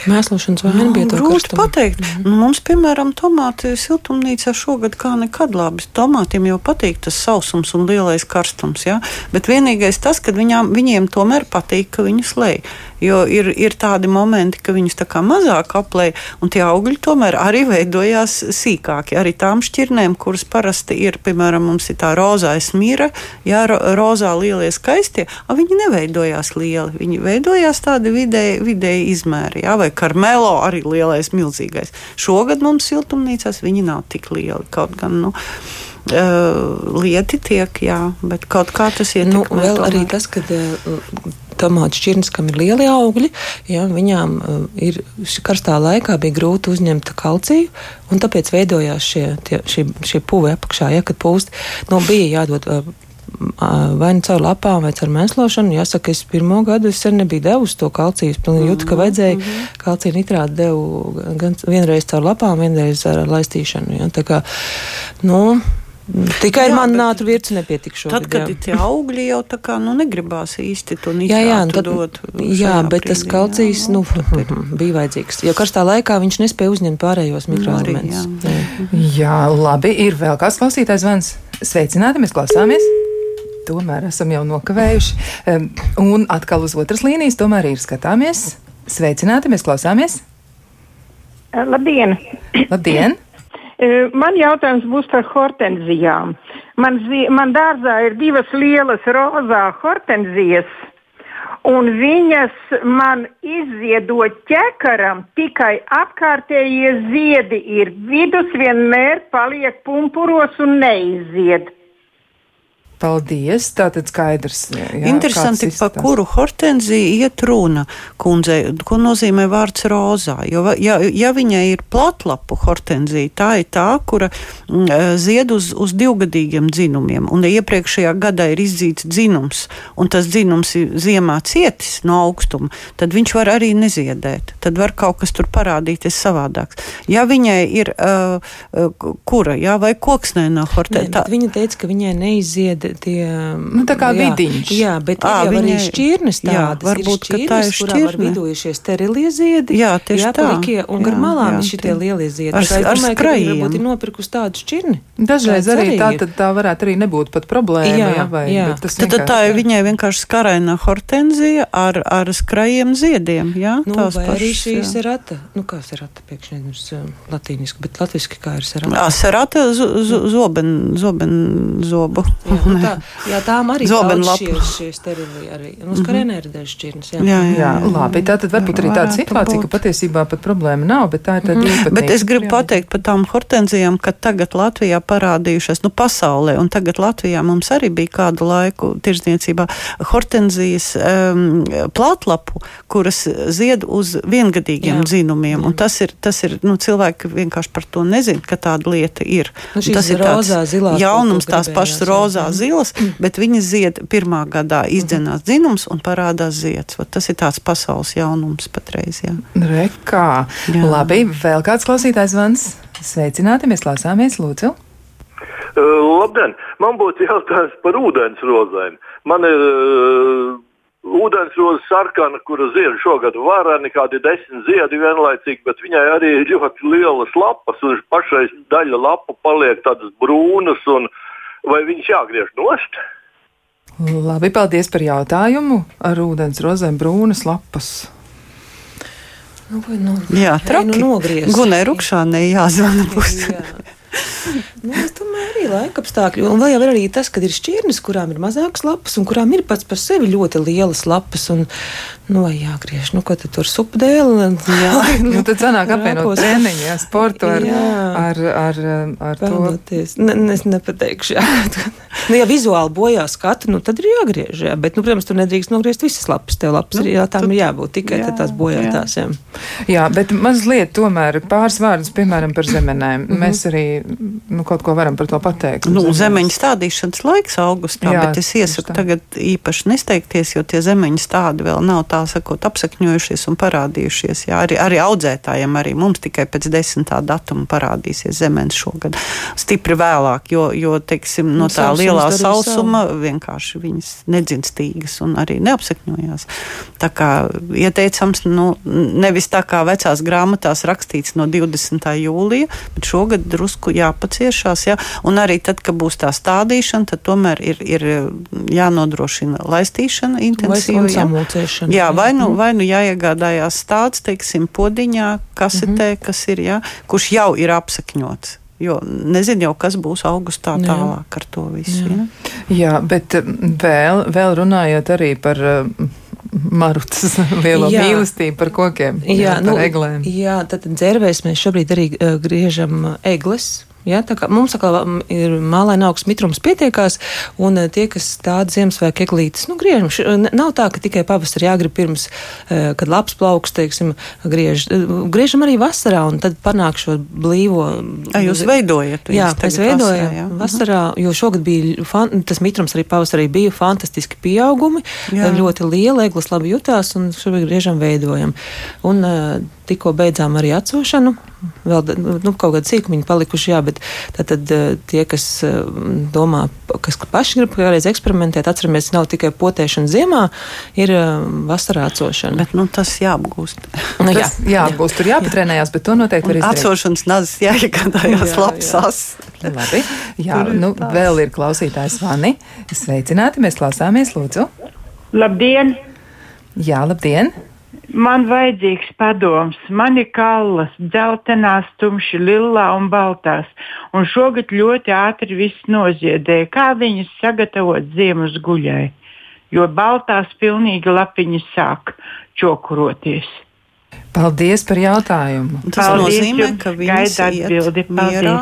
Speaker 2: Mēslošanas vaina bija to
Speaker 3: Grūti
Speaker 2: karstumu.
Speaker 3: pateikt. Mm -hmm. Mums, piemēram, tomāti siltumnīcā šogad kā nekad labi. Tomātiem jau patīk tas sausums un lielais karstums. Ja? Bet vienīgais tas, ka viņām, viņiem tomēr patīk, ka viņus lej. Jo ir, ir tādi momenti, ka viņus tā kā mazāk aplēj, un tie augļi tomēr arī veidojās sīkāki. Arī tām šķirnēm, kuras parasti ir, piemēram, mums ir tā rozā smīra, jā, ro, rozā lielie skaistie, viņi neveidojās lieli. Viņi veidojās tādi vidēji, vidēji izmēri, jā, vai karmelo arī lielais, milzīgais. Šogad mums siltumnīcās viņi nav tik lieli, kaut gan, nu, uh, lieti tiek, jā, bet kaut kā tas ietekmē.
Speaker 2: Nu, vēl
Speaker 3: tomēr.
Speaker 2: arī tas, ka tomātu šķirnes, kam ir lieli augļi, ja, viņām uh, ir karstā laikā bija grūti uzņemt kalciju, un tāpēc veidojās šie, tie, šie, šie puvi apakšā, ja, kad pūst. Nu, bija jādod uh, vai nu caur lapām, vai caur mēslošanu. Jāsaka, es pirmo gadu es sen nebiju devusi to kalciju. Es pilnīgi jūtu, ka vajadzēja mm -hmm. kalciju nitrātu devu gan vienreiz caur lapām, vienreiz ar laistīšanu. Ja. Tā kā, nu, Tikai
Speaker 3: Jā,
Speaker 2: ar manu nātru virci nepietiek šogad.
Speaker 3: Tad, kad
Speaker 2: jā.
Speaker 3: tie augļi, jau tā kā nu, negribās īsti to
Speaker 2: Jā,
Speaker 3: nitrātu
Speaker 2: jā, nu tad,
Speaker 3: dot.
Speaker 2: jā bet tas
Speaker 3: brīdī,
Speaker 2: kalcijs
Speaker 3: jā,
Speaker 2: nu,
Speaker 3: ir- [LAUGHS]
Speaker 2: bija vajadzīgs. Jo karstā laikā viņš nespēja uzņemt pārējos mikroelementus.
Speaker 3: arī,
Speaker 2: Jā.
Speaker 1: Jā, labi. Ir vēl kāds klausītājs zvans. Sveicināti, mēs klausāmies. Tomēr esam jau nokavējuši. Em, Un atkal uz otras līnijas, tomēr ir skatāmies. Sveicināti, mēs klausāmies.
Speaker 6: Labdien!
Speaker 1: Labdien!
Speaker 6: Eh, Man jautājums būs par hortenzijām. Man, zi- man dārzā ir divas lielas rozā hortenzijas, un viņas man izziedo ķekaram, tikai apkārtējie ziedi ir. Vidus vienmēr paliek pumpuros un neizzied.
Speaker 1: Paldies! Tā tad skaidrs. Jā,
Speaker 3: Interesanti,
Speaker 1: izskatās.
Speaker 3: kuru hortenziju iet runa, kundze, ko nozīmē vārds rozā. Jo, ja, ja viņai ir platlapu hortenzija, tā ir tā, kura mm, eh, zied uz, uz divgadīgiem dzinumiem, un iepriekšējā gadā ir izdzīts dzinums, un tas dzinums ir ziemā cietis no augstuma, tad viņš var arī neziedēt. Tad var kaut kas tur parādīties savādāks. Ja viņai ir uh, kura, jā, vai koksnē no
Speaker 2: bet viņa teica, ka viņai neizzied tie.
Speaker 1: Nu, tā kā
Speaker 2: jā,
Speaker 1: vidiņš.
Speaker 2: Jā, bet
Speaker 3: Ā,
Speaker 2: ir jau arī
Speaker 3: viņai-
Speaker 2: šķirnes
Speaker 3: jā,
Speaker 2: tādas.
Speaker 3: varbūt, ka
Speaker 2: ir
Speaker 3: tā ir
Speaker 2: šķirnes, kurām var
Speaker 3: šķirne.
Speaker 2: vidū ir šie sterilie ziedi.
Speaker 3: Jā, tieši
Speaker 2: jā,
Speaker 3: tā.
Speaker 2: Palikie, un gar
Speaker 3: Jā,
Speaker 2: malām
Speaker 3: jā,
Speaker 2: ir šitie
Speaker 3: tie-
Speaker 2: lielie ziedi.
Speaker 3: ar-
Speaker 2: Tā es
Speaker 3: ar
Speaker 2: domāju, ka
Speaker 3: skrajiem.
Speaker 2: varbūt ir nopirkusi tādu šķirni.
Speaker 1: Dažreiz
Speaker 2: Tāds
Speaker 1: arī
Speaker 2: arī
Speaker 1: tā,
Speaker 2: ir.
Speaker 1: tad tā varētu arī nebūt pat problēma.
Speaker 2: Jā,
Speaker 1: jā, vai,
Speaker 2: jā.
Speaker 1: bet tas
Speaker 3: Tad, tad tā ir viņai vienkārši skaraina hortenzija ar, ar skrajiem ziediem. Jā,
Speaker 2: Nu,
Speaker 3: tās
Speaker 2: vai arī
Speaker 3: pašas,
Speaker 2: šī
Speaker 3: jā.
Speaker 2: serata, nu kā serata pēkšņi ir um, latīniski, bet latviski kā ir serata.
Speaker 3: Jā, serata zo- zo- zoben, zoben zobu.
Speaker 2: Jā, tā, jā, tām arī šie sterili arī. Nu, skarēnē ir dažs šķirnes. Jā.
Speaker 3: Jā, jā,
Speaker 1: Jā, labi. Tā tad varbūt arī tāda situācija, ka patiesībā pat problēma nav, bet tā ir tāda īpatnība.
Speaker 3: Mhm. Bet es gribu pateikt par tām hortenzijām, ka tagad Latvijā parādījušās, nu, pasaulē, un tagad Latvijā mums arī bija kādu laiku tirdzniecībā hortenzijas um, platlapu, kuras zied uz viengadīgiem
Speaker 2: Jā.
Speaker 3: dzinumiem. Un tas ir, tas ir, nu, cilvēki vienkārši par to nezin, ka tāda lieta ir.
Speaker 2: Nu, šīs
Speaker 3: tas ir
Speaker 2: rozā, zilās
Speaker 3: jaunums, tās pašas
Speaker 2: gribējās, jā.
Speaker 3: Zilas, bet viņas zied pirmā gadā izdzenās dzinums un parādās zieds. Vat Tas ir tāds pasaules jaunums patreiz. Jā.
Speaker 1: Rekā.
Speaker 3: Jā.
Speaker 1: Labi, vēl kāds klausītājs zvans. Sveicināti, mēs klausāmies, lūdzu.
Speaker 7: Uh, labdien! Man būtu jautājums par ūdensrozēm. Man ir uh, ūdensroze sarkana, kura zied šogad varani, kādi desmit ziedi vienlaicīgi, bet viņai arī ir ļoti lielas lapas, un pašai daļa lapu paliek tādas brūnas, un vai viņas jāgriež nost?
Speaker 1: Labi, paldies par jautājumu. Ar ūdens rozēm brūnas lapas.
Speaker 2: Nu, vai, nu,
Speaker 3: Jā,
Speaker 2: Ei,
Speaker 3: traki.
Speaker 2: Nu.
Speaker 3: Gunai Rukšānei jāzvana būs.
Speaker 2: Jā. Nu, es domāju, arī laika apstākļi. Un vēl jau ir arī tas, ka ir šķirnes, kurām ir mazākas lapas, un kurām ir pats par sevi ļoti lielas lapas. Un, nu, vai jāgriež, nu, ko tad tur supdēli? Jā,
Speaker 1: Nu, tad sanāk apvienot treniņu, jā, sportu ar,
Speaker 2: Jā.
Speaker 1: ar, ar, ar to.
Speaker 2: Pelnoties. Ne, ne, es nepateikšu, jā. [LAUGHS] nu, ja vizuāli bojā skatu, nu, tad ir jāgriež. Jā. Bet, nu, protams, tur nedrīkst nogriezt visas lapas. Tev lapas nu, ir jā, tām ir jābūt tikai
Speaker 3: jā,
Speaker 2: jā, tās bojātās. Jā.
Speaker 1: Jā, bet mazliet tomēr pāris vārdus, piemēram, par zemenēm. Mēs arī nu, kaut ko varam par to pateikt?
Speaker 3: Nu, zemeņu stādīšanas laiks augustā, Jā, bet es iesaku tagad īpaši nesteigties, jo tie zemeņu stādi vēl nav tā sakot apsakņojušies un parādījušies. Jā, arī, arī audzētājiem, arī mums tikai pēc desmitā datuma parādīsies zemenes šogad stipri vēlāk, jo, jo teiksim, no tā lielā sausuma savu. vienkārši viņas nedzinstīgas un arī neapsakņojās. Tā kā ieteicams, nu, nevis tā kā vecās grāmatās rakstīts no 20. jūlija, bet šogad drusku jāpaciešās. Jā. Un arī tad, kad būs tā stādīšana, tad tomēr ir, ir jānodrošina laistīšana intensīva. Jā, jā vai, nu, mhm. vai nu jāiegādājās stāsts, teiksim, podiņā, kasetē, mm -hmm. kas ir, jā, kurš jau ir apsakņots. Jo nezinu jau, kas būs augustā tālāk ar to visu. Jā,
Speaker 1: jā bet vēl, vēl runājot arī par Marutas [LAUGHS] lielo jā. mīlestību par kokiem, jā, jā, par nu, eglēm.
Speaker 2: Jā, tad dzērvēs mēs šobrīd arī uh, griežam egles Ja, mums atkal ir mālaina augsts mitrums pietiekās, un eh, tie, kas tādu Ziemassvētku eglītes, nu, griežam, nav tā, ka tikai pavasarī jāgrib pirms, eh, kad labs plauks, teiksim, griež. Griežam arī vasarā, un tad panāk šo blīvo.
Speaker 3: A, jūs veidojat?
Speaker 2: Jā, mēs veidojam vasarā, jā. vasarā, jo šogad bija, fan, tas mitrums arī pavasarī bija fantastiski pieaugumi, jā. ļoti liela, eglas labi jutās, un šobrīd griežam veidojam. Un, uh, tikko beidzām arī atsošanu. Vēl nu, kaut kādi sīkumiņi palikuši, jā, bet tad, tad eh, tie, kas eh, domā, kas paši grib kādreiz eksperimentēt, atceramies, nav tikai potēšana ziemā, ir eh, vasarā atsošana.
Speaker 3: Bet nu, tas jāapgūst. [LAUGHS]
Speaker 1: Nu, jā, jāapgūst, tur jāpatrenējās, bet to noteikti var
Speaker 3: izdarīt. Atsošanas nazis jāiegādājās labs as.
Speaker 1: Labi, jā, nu, vēl ir klausītājs Vani. Sveicināti, mēs klausāmies, lūdzu.
Speaker 8: Labdien!
Speaker 1: Jā, labdien!
Speaker 8: Man vajadzīgs padoms. Man ir kallas, dzeltenās, tumši, lilā un baltās. Un šogad ļoti ātri viss noziedēja. Kā viņas sagatavot ziemas guļai? Jo baltās pilnīgi lapiņas sāk čokuroties.
Speaker 1: Paldies par jautājumu.
Speaker 3: Tas Paldies, nozīmē, ka viņas gaida atbildi. Mierā.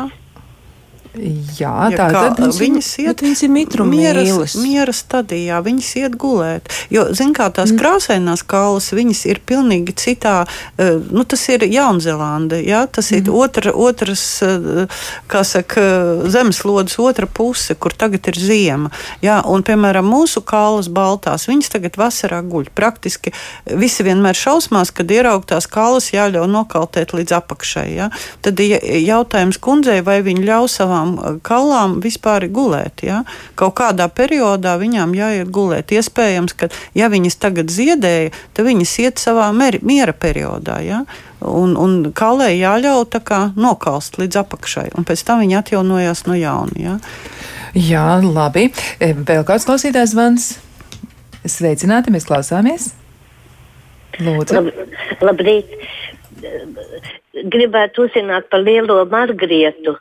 Speaker 1: Jā, tā ja tad viņas,
Speaker 3: viņas iet,
Speaker 2: viņas ir mitrumielas.
Speaker 3: Miera stadijā, viņas iet gulēt. Jo, zin kā tās mm. krāsainās kālas, viņas ir pilnīgi citā, uh, nu tas ir Jaunzelanda, jā, tas mm. ir otra, otras, uh, kā saka, zemeslodes otra puse, kur tagad ir ziema. Jā, un, piemēram, mūsu kālas baltās, viņas tagad vasarā guļ. Praktiski visi vienmēr šausmās, kad ierauktās kālas jāļauj nokaltēt līdz apakšai. Jā. Tad ja, jautājums kundzei, vai viņi ļauj savām savām eh, kalām vispār gulēt. Ja? Kaut kādā periodā viņām jāiet gulēt. Iespējams, ka ja viņas tagad ziedēja, tad viņas iet savā miera periodā. Ja? Un, un kalē jāļauj kā, nokalst līdz apakšai, un pēc tam viņi atjaunojās no jauna. Ja?
Speaker 1: Jā, labi. E, vēl kāds klausītājs zvans? Sveicināti, mēs klausāmies. Lūdzu. Lab,
Speaker 9: labrīt gribētu uzzināt par lielo margrietu.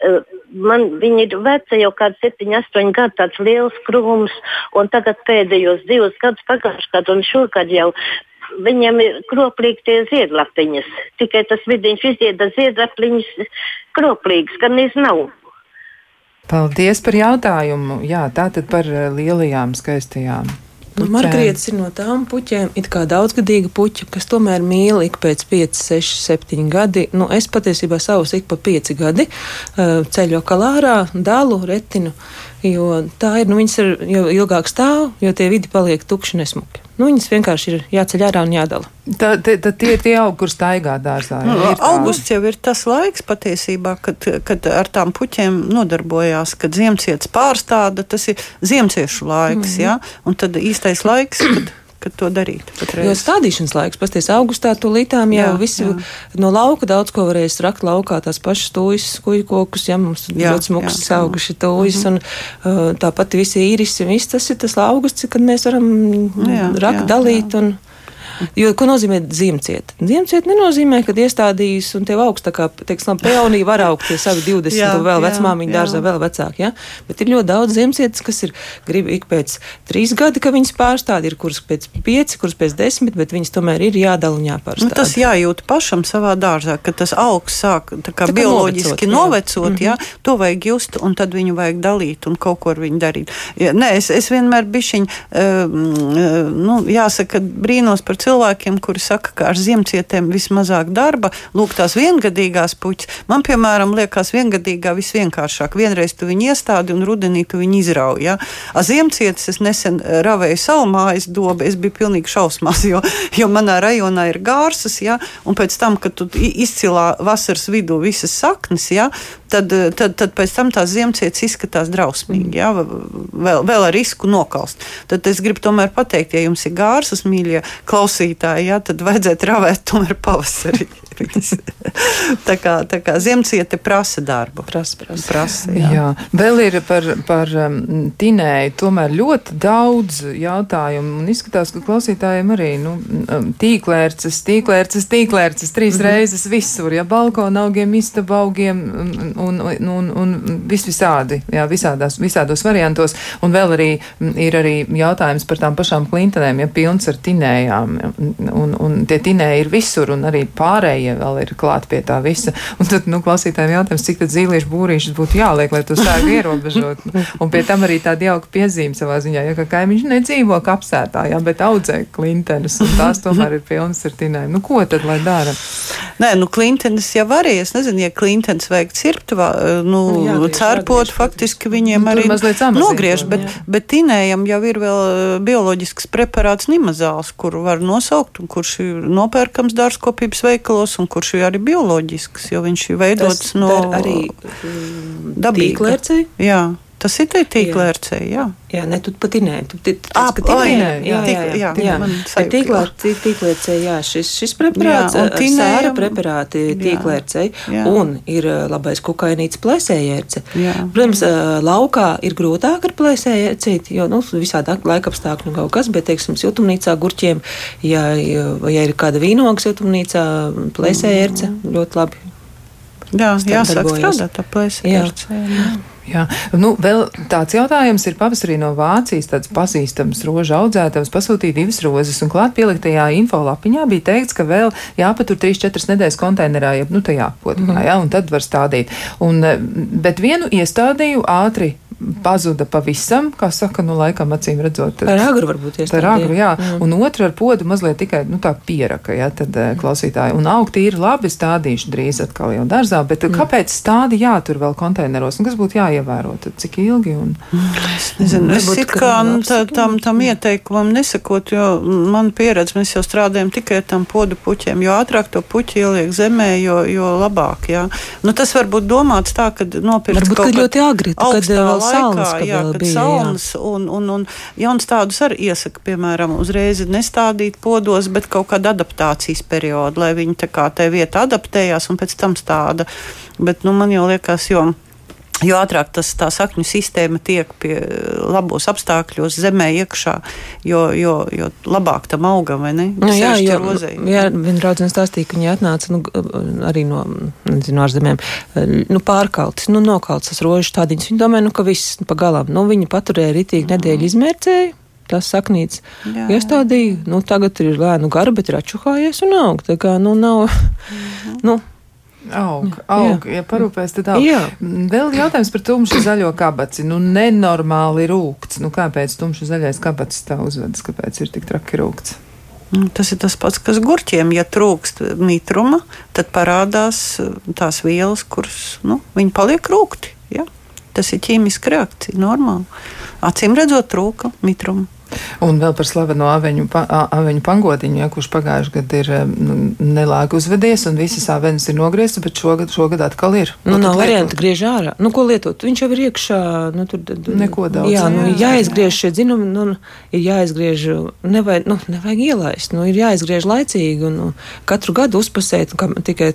Speaker 9: Eh, man viņa ir veca jau kāds 7, 8 gadi, tāds liels krūms, un tagad pēdējos divus gadus pagājušajā gadā un šogad jau viņam ir kroplīgi tie ziedlapiņas. Tikai tas vidiņš izdieda ziedlapiņas kroplīgas, gan iz nav.
Speaker 1: Paldies par jautājumu. Jā, tā tad par eh, lielajām skaistajām
Speaker 2: Nu, Margarita ir no tām puķēm, it kā daudzgadīga puķa, kas tomēr mīl ik pēc 5, 6, 7 gadi. Nu, es patiesībā savus ik pa 5 gadi uh, ceļu kalārā, dalu, retinu, jo tā ir, nu, viņas ir jau ilgāk stāv, jo tie vidi paliek tukši nesmuki. Nu, viņas vienkārši ir jāceļ ārā un jādala.
Speaker 1: Tad tie ir tie augi, kur staigā dārzā.
Speaker 3: Nu, augusts jau ir tas laiks patiesībā, kad, kad ar tām puķiem nodarbojās, kad ziemcietis pārstāda, tas ir ziemciešu laiks, mm -hmm. ja? un tad īstais laiks, kad kad to darīt.
Speaker 2: Jo stādīšanas laiks, pasties, augustā to lītām jau jā, visi jā. no lauka daudz ko varēs rakt laukā, tās pašas tūjas, kuģi kokus, ja mums jā, ļoti smuks auguši tūjas, mm -hmm. un uh, tāpat visi īrisi, viss tas ir tas augusts, kad mēs varam jā, rakt, jā, dalīt. Jā. Un, Jo, ko nozīmē ziemciet? Ziemciet nenozīmē, ka iestādījis un tev augsts, kā, teiksim, peonī var augt tie savi 20, jā, vēl vecmāmiņa dārzā, vēl vecāki, jā. Bet ir ļoti daudz ziemcietas, kas ir, grib ik pēc trīs gadi, ka viņas pārstāda, ir kuras pēc pieci, kuras pēc desmit, bet viņas tomēr ir jādala un jāpārstāda.
Speaker 3: Nu, tas jājūt pašam savā dārzā, ka tas augs sāk tā kā tā bioloģiski novecot, novecot jā. jā, mhm. to vajag just, un tad viņu vajag dalīt un kaut ko ar viņu darīt. Ja, nē, es, es vienmēr bišķiņ, uh, nu, jāsaka, brīnos par cilvēkiem, kuri saka, ka ar ziemcietēm vismazāk darba, lūk, tās viengadīgās puķis. Man, piemēram, liekas, viengadīgā visvienkāršāk. Vienreiz tu viņu iestādi un rudenī tu viņu izrauj. Ja? Ar ziemcietis es nesen ravēju savu mājas dobu, es biju pilnīgi šausmās, [LAUGHS] jo, jo manā rajonā ir gārsas, ja? un pēc tam, kad tu izcilā vasaras vidū visas saknes, ja? tad, tad, tad pēc tam tās ziemcietis izskatās drausmīgi, ja? vēl, vēl ar risku nokalst. Tad es gribu tomēr pateikt, ja jums ir gārsas, mīļie klausītāji, ja? tad vajadzētu ravēt tomēr pavasarī. [LAUGHS] tā kā, tā kā ziemciete prasa darbu.
Speaker 2: Prasa, prasa.
Speaker 3: prasa jā.
Speaker 1: jā. Vēl ir par, par um, tinēju tomēr ļoti daudz jautājumu. Un izskatās, ka klausītājiem arī nu, um, tīklērces, tīklērces, tīklērces trīs mm -hmm. reizes visur. Ja balkona augiem, istaba augiem un, un, un, un vis visādi, jā, visādās, visādos variantos. Un vēl arī ir arī jautājums par tām pašām klintenēm, ja pilns ar tinējām. Un, un tie tinēji ir visur un arī pārējie pārējie vēl ir klāt pie tā visa. Un tad, nu, klausītājiem jautājums, cik tad zīliešu būrīšus būtu jāliek, lai to sēgu ierobežot. Un pie tam arī tāda jauka piezīme savā ziņā, ja ka kaimiņš nedzīvo kapsētā, jā, bet audzē klintenes, un tās tomēr ir pilnas ar tinēm. Nu, ko tad lai dara?
Speaker 3: Nē, nu, klintenes jau arī, es nezinu, ja klintenes vajag cirptuvā, nu, jā, cērpot, faktiski viņiem nu, arī nogriež, bet, jā. bet tinējam jau ir vēl bioloģisks preparāts nimazāls, kuru var nosaukt un kurš ir nopērkams dārzkopības veikalos un kurš ir arī bioloģisks, jo viņš ir veidots Tas no
Speaker 2: arī mm, dabīga.
Speaker 3: Jā. Tas ir tīklērcē, jā.
Speaker 2: Jā, ne, tu pat nē, tu
Speaker 3: ka tinē, jā, jā, jā, jā,
Speaker 2: jā. Tīklērcē, jā, šis, šis preparāts, jā, tinē, sēra preparāti tīklērcē, un ir labais kukainīts plēsējērce. Protams, laukā ir grūtāk ar plēsējērcīt, jo, nu, visādi laikapstākļi un kaut kas, bet, teiksim, siltumnīcā gurķiem, ja, ja ir kāda vīnoga siltumnīcā, plēsējērce mm. ļoti labi.
Speaker 3: Jā, jāsāk strādāt ar plēsējērce.
Speaker 1: Jā. Nu, vēl tāds jautājums ir pavasarī no Vācijas, tāds pazīstams rožu audzētājs pasūtīja divas rozes, un klāt pieliktajā infolapiņā bija teikts, ka vēl jāpatur 3-4 nedēļas konteinerā, jeb nu tajā potiņā, mm. jā, un tad var stādīt. Un, eh, bet vienu iestādīju ātri pazuda pavisam, kā saka, nu, laikam acīm redzot.
Speaker 2: Ar agru varbūt iestādīt.
Speaker 1: Ar agru, jā. Mm. Un otra ar podu mazliet tikai, nu, tā pieraka, jā, tad mm. klausītāji. Un augti ir labi stādījuši drīz atkal jau dārzā, bet mm. kāpēc stádi jātur vēl konteineros? Un kas būtu jāievēro? Tad cik ilgi? Un...
Speaker 3: Es nezinu, es it kā nu, tā, tam, tam ieteikumam nesakot, jo man pieredze, mēs jau strādājam tikai ar tam podu puķiem, jo ātrāk to puķi ieliek zemē, jo, jo labāk, jā. Nu, tas varbūt domāts tā, ka nopirkt
Speaker 2: Varbūt, kad ļoti agri, kad vēl
Speaker 3: laikā, jā, kad bija, saunas, jā. un, un, un jauns tādus arī iesaka, piemēram, uzreiz nestādīt podos, bet kaut kādu adaptācijas periodu, lai viņi tā kā te vieta adaptējās un pēc tam stāda. Bet, nu, man jau liekas, jo Jo ātrāk tas, tā sakņu sistēma tiek pie labos apstākļos, zemē iekšā, jo, jo, jo labāk tam augam, vai ne?
Speaker 2: Nu, jā, jā, jā, viena draudzene stāstīja, ka viņi atnāca nu, arī no, nezinu, ārzemēm, nu, pārkaltis, nu, nokaltis tas rožu tādiņas. Viņi domāja, nu, ka viss pa galam, nu, viņi paturēja ritīgi nedēļu izmērcēju. Tas saknīts iestādīja, nu, tagad ir lēnu gara, bet ir atšuhājies un aug. Tā kā, nu, nav, mm -hmm. nu,
Speaker 1: Aug, aug, jā. ja parūpēs, tad aug. Jā. Vēl jautājums par tumšu zaļo kabaci. Nu, nenormāli rūkts. Nu, kāpēc tumšu zaļais kabacis tā uzvedas? Kāpēc ir tik traki rūkts?
Speaker 3: Nu, tas ir tas pats, kas gurķiem. Ja trūkst mitruma, tad parādās uh, tās vielas, kuras nu, paliek rūkti. Ja? Tas ir ķīmiska reakcija, normāli. Acīm redzot, trūka mitruma.
Speaker 1: Un vēl par slaveno aveņu, pa, aveņu pangodiņu, ja, kurš pagājušajā gadā ir nu, nelāgi uzvedies un visas avenes ir nogrieztas, bet šogad, šogad atkal ir.
Speaker 2: Nu, nav variantu griež ārā. Nu, ko lietot? Viņš jau ir iekšā. Nu, tur,
Speaker 1: Neko daudz.
Speaker 2: Jā, nu, jāizgriež šie dzinumi, nu, ir jāizgriež, nevajag, nu, nevajag ielaist, nu, ir jāizgriež laicīgi un nu, katru gadu uzpasēt. Tikai,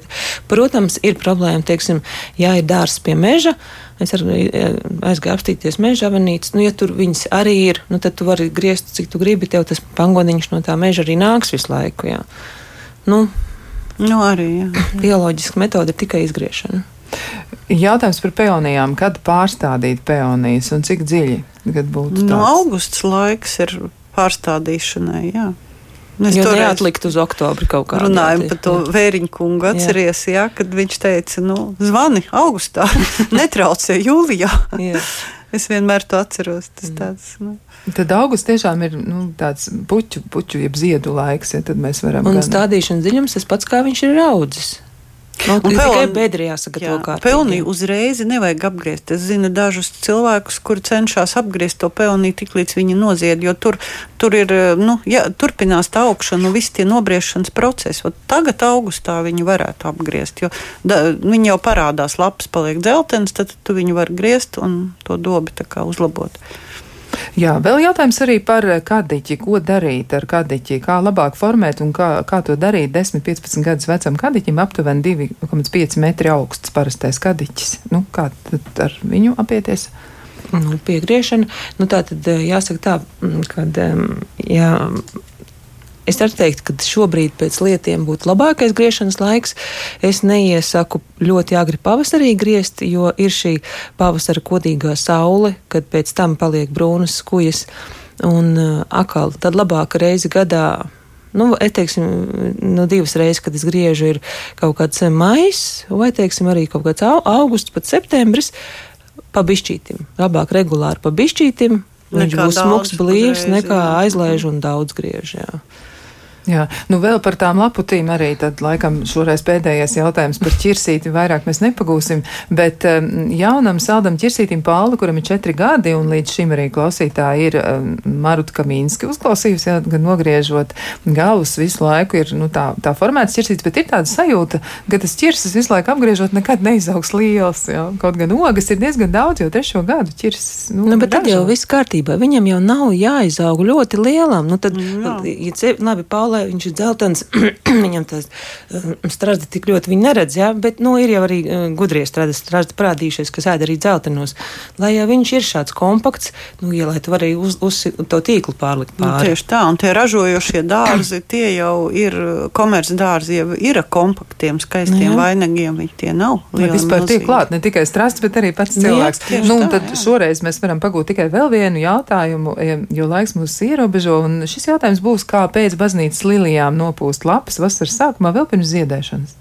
Speaker 2: protams, ir problēma, teiksim, ja ir dārs pie meža Es arī eh, aizgāju apstīties meža avanītes. Nu, ja tur viņas arī ir, nu, tad tu vari griezt, cik tu gribi. Tev tas pangoniņš no tā meža arī nāks visu laiku. Jā. Nu,
Speaker 3: nu, arī, jā. [CLEARS THROAT]
Speaker 2: Bioloģiska metode ir tikai izgriešana.
Speaker 1: Jautājums par peonijām. Kad pārstādīt peonijas un cik dziļi?
Speaker 3: Nu, no augusts laiks ir pārstādīšanai. Jā.
Speaker 2: Mēs to neatlikt uz oktobri kaut kā.
Speaker 3: Runājam par to vēriņu kungu. Atceries, jā. Jā, kad viņš teica, nu, zvani augustā, [LAUGHS] netraucē jūlijā. [LAUGHS] Es vienmēr to atceros. Tas tāds, nu.
Speaker 1: Tad augusts tiešām ir nu, tāds puķu, puķu jeb ziedu laiks, ja tad mēs varam.
Speaker 2: Un
Speaker 1: gan-
Speaker 2: stādīšanas dziļums tas pats, kā viņš ir audzis. Nu,
Speaker 3: Un
Speaker 2: tikai
Speaker 3: pelni-
Speaker 2: bedrē jāsagatavo
Speaker 3: Jā,
Speaker 2: kārtīgi.
Speaker 3: Pelnī uzreiz nevajag apgriezt. Es zinu dažus cilvēkus, kuri cenšas apgriezt to pelnī tik līdz viņi nozied, jo tur, tur ir, nu, ja, turpinās tā augšana, nu, visi tie nobriešanas procesi. Ot tagad augustā viņi varētu apgriezt, jo da, viņi jau parādās, lapas paliek dzeltenas, tad tu viņu var griezt un to dobi tā kā uzlabot.
Speaker 1: Jā, vēl jautājums arī par kadiķi. Ko darīt ar kadiķi? Kā labāk formēt un kā, kā to darīt 10, 15 gadus vecam kadiķim, aptuveni 2,5 metri augsts parastais kadiķis. Nu, kā tad ar viņu apieties?
Speaker 2: nu, piegriešana. Nu, tā tad eh, jāsaka tā, mm, ka jā, es varu teikt, ka šobrīd pēc lietiem būtu labākais griešanas laiks. Es neiesaku ļoti agri pavasarī griezt, jo ir šī pavasara kodīgā saule, kad pēc tam paliek brūnas skujas un uh, akal. Tad labāk reizi gadā. Nu, es teiktu, nu, divas reizes, kad es griežu, ir kaut kāds maijs, vai teiksim, arī kaut kāds au- augusts, pat septembris pa bišķītim. Labāk regulāri pa bišķītim. Viņš būs
Speaker 3: daudz
Speaker 2: blīvs, nekā
Speaker 3: jā.
Speaker 2: aizlaiž un daudz griež. Jā.
Speaker 1: Jā, nu vēl par tām laputīm arī tad laikam šoreiz pēdējais jautājums par ķirsīti vairāk mēs nepagūsim, bet um, jaunam saldam ķirsītim Pālu, kuram ir četri gadi un līdz šim arī klausītāji ir um, Maruta Kamīnski uzklausījusi, jā, gan nogriežot galvas visu laiku ir, nu tā, tā formēts ķirsītis, bet ir tāda sajūta, ka tas ķirsis visu laiku apgriežot nekad neizaugs liels, jā, kaut gan ogas ir diezgan daudz, jo trešo gadu ķirsis, nu,
Speaker 2: Nu, bet tad jau
Speaker 1: ražo.
Speaker 2: viss kārtībā. Viņam jau nav jāizaug ļoti lielam. Nu, tad,
Speaker 3: Jā.
Speaker 2: ja labi, Paulai viņš ir dzeltens, [CLEARS THROAT] viņam tas uh, strādi tik ļoti viņi neredz, jā, bet nu, ir jau arī uh, gudrie strādi, strādi parādījušies, kas ēd arī dzeltenos. Lai jau viņš ir šāds kompakts, nu, ja lai tu vari uz, uz to tīklu pārlikt
Speaker 3: Nu,
Speaker 2: pāri.
Speaker 3: tieši tā, un tie ražojošie [CLEARS THROAT] dārzi, tie jau ir komercdārzi, jau ir kompaktiem, skaistiem
Speaker 2: Jā.
Speaker 3: vainagiem. Viņi tie nav.
Speaker 1: Vai
Speaker 3: lieli,
Speaker 1: vispār tiek klāt ne tikai strasts, bet arī pats
Speaker 2: Nu, jā,
Speaker 1: cilvēks.
Speaker 3: tieši
Speaker 1: nu,
Speaker 3: tā,
Speaker 1: tad
Speaker 3: jā.
Speaker 1: šoreiz mēs varam pagūt tikai vēl vienu jautājumu, eh, jo laiks mūs ierobežo. un Šis jautājums būs, kā pēc baznīcas lilijām nopūst lapas vasaras sākumā, vēl pirms ziedēšanas.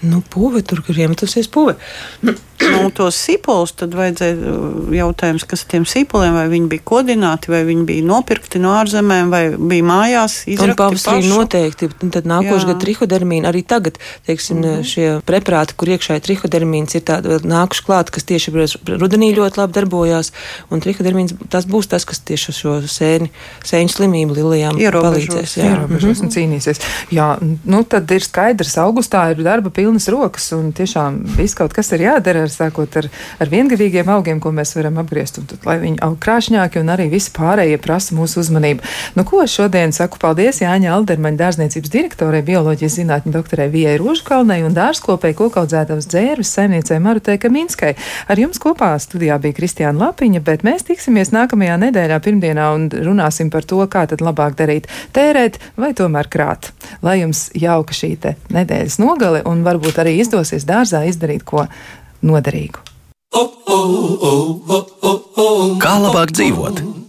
Speaker 2: Nu, puve tur, kur iemetusies puve.
Speaker 3: Nu, tos sīpolus tad vajadzēja uh, jautājums, kas ar tiem sīpoliem, vai viņi bija kodināti, vai viņi bija nopirkti no ārzemēm, vai bija mājās
Speaker 2: Un
Speaker 3: izrakti
Speaker 2: pavasarī noteikti, un tad nākošais gads trihodermīna arī tagad, teiksim, mm
Speaker 3: Mhm.
Speaker 2: -hmm. šie preparāti, kur iekšā ir trihodermīns, ir tādi vēl nākuši klāt, kas tieši rudenī ļoti labi darbojās, un trihodermīns tas būs tas, kas tieši šo sēni, sēņu slimību lilijām
Speaker 3: Ierobežos,
Speaker 2: palīdzēs. Jā,
Speaker 1: ierobežos un cīnīsies. Jā, nu tad ir skaidrs, augustā ir darba pilnas rokas un tiešām viss kaut kas ir jādara, ar, sākot ar, ar viengadīgiem augiem, ko mēs varam apgriezt, un tad, lai viņi aug krāšņāki un arī visi pārējie prasa mūsu uzmanību. Nu, ko šodien saku paldies Jāņa Aldermaņa dārzniecības direktorai, bioloģijas zinātņu doktorai Vijai Rožkalnei un dārzkopēji kokaudzētavas dzērves saimniecei Marutei Kaminskai. Ar jums kopā studijā bija Kristiāna Lapiņa, bet mēs tiksimies nākamajā nedēļā pirmdienā un runāsim par to, kā tad labāk darīt - tērēt vai tomēr krāt. Lai jums jauka šī nedēļas nogale un varbūt arī izdosies dārzā izdarīt ko noderīgu.
Speaker 4: Kā labāk dzīvot?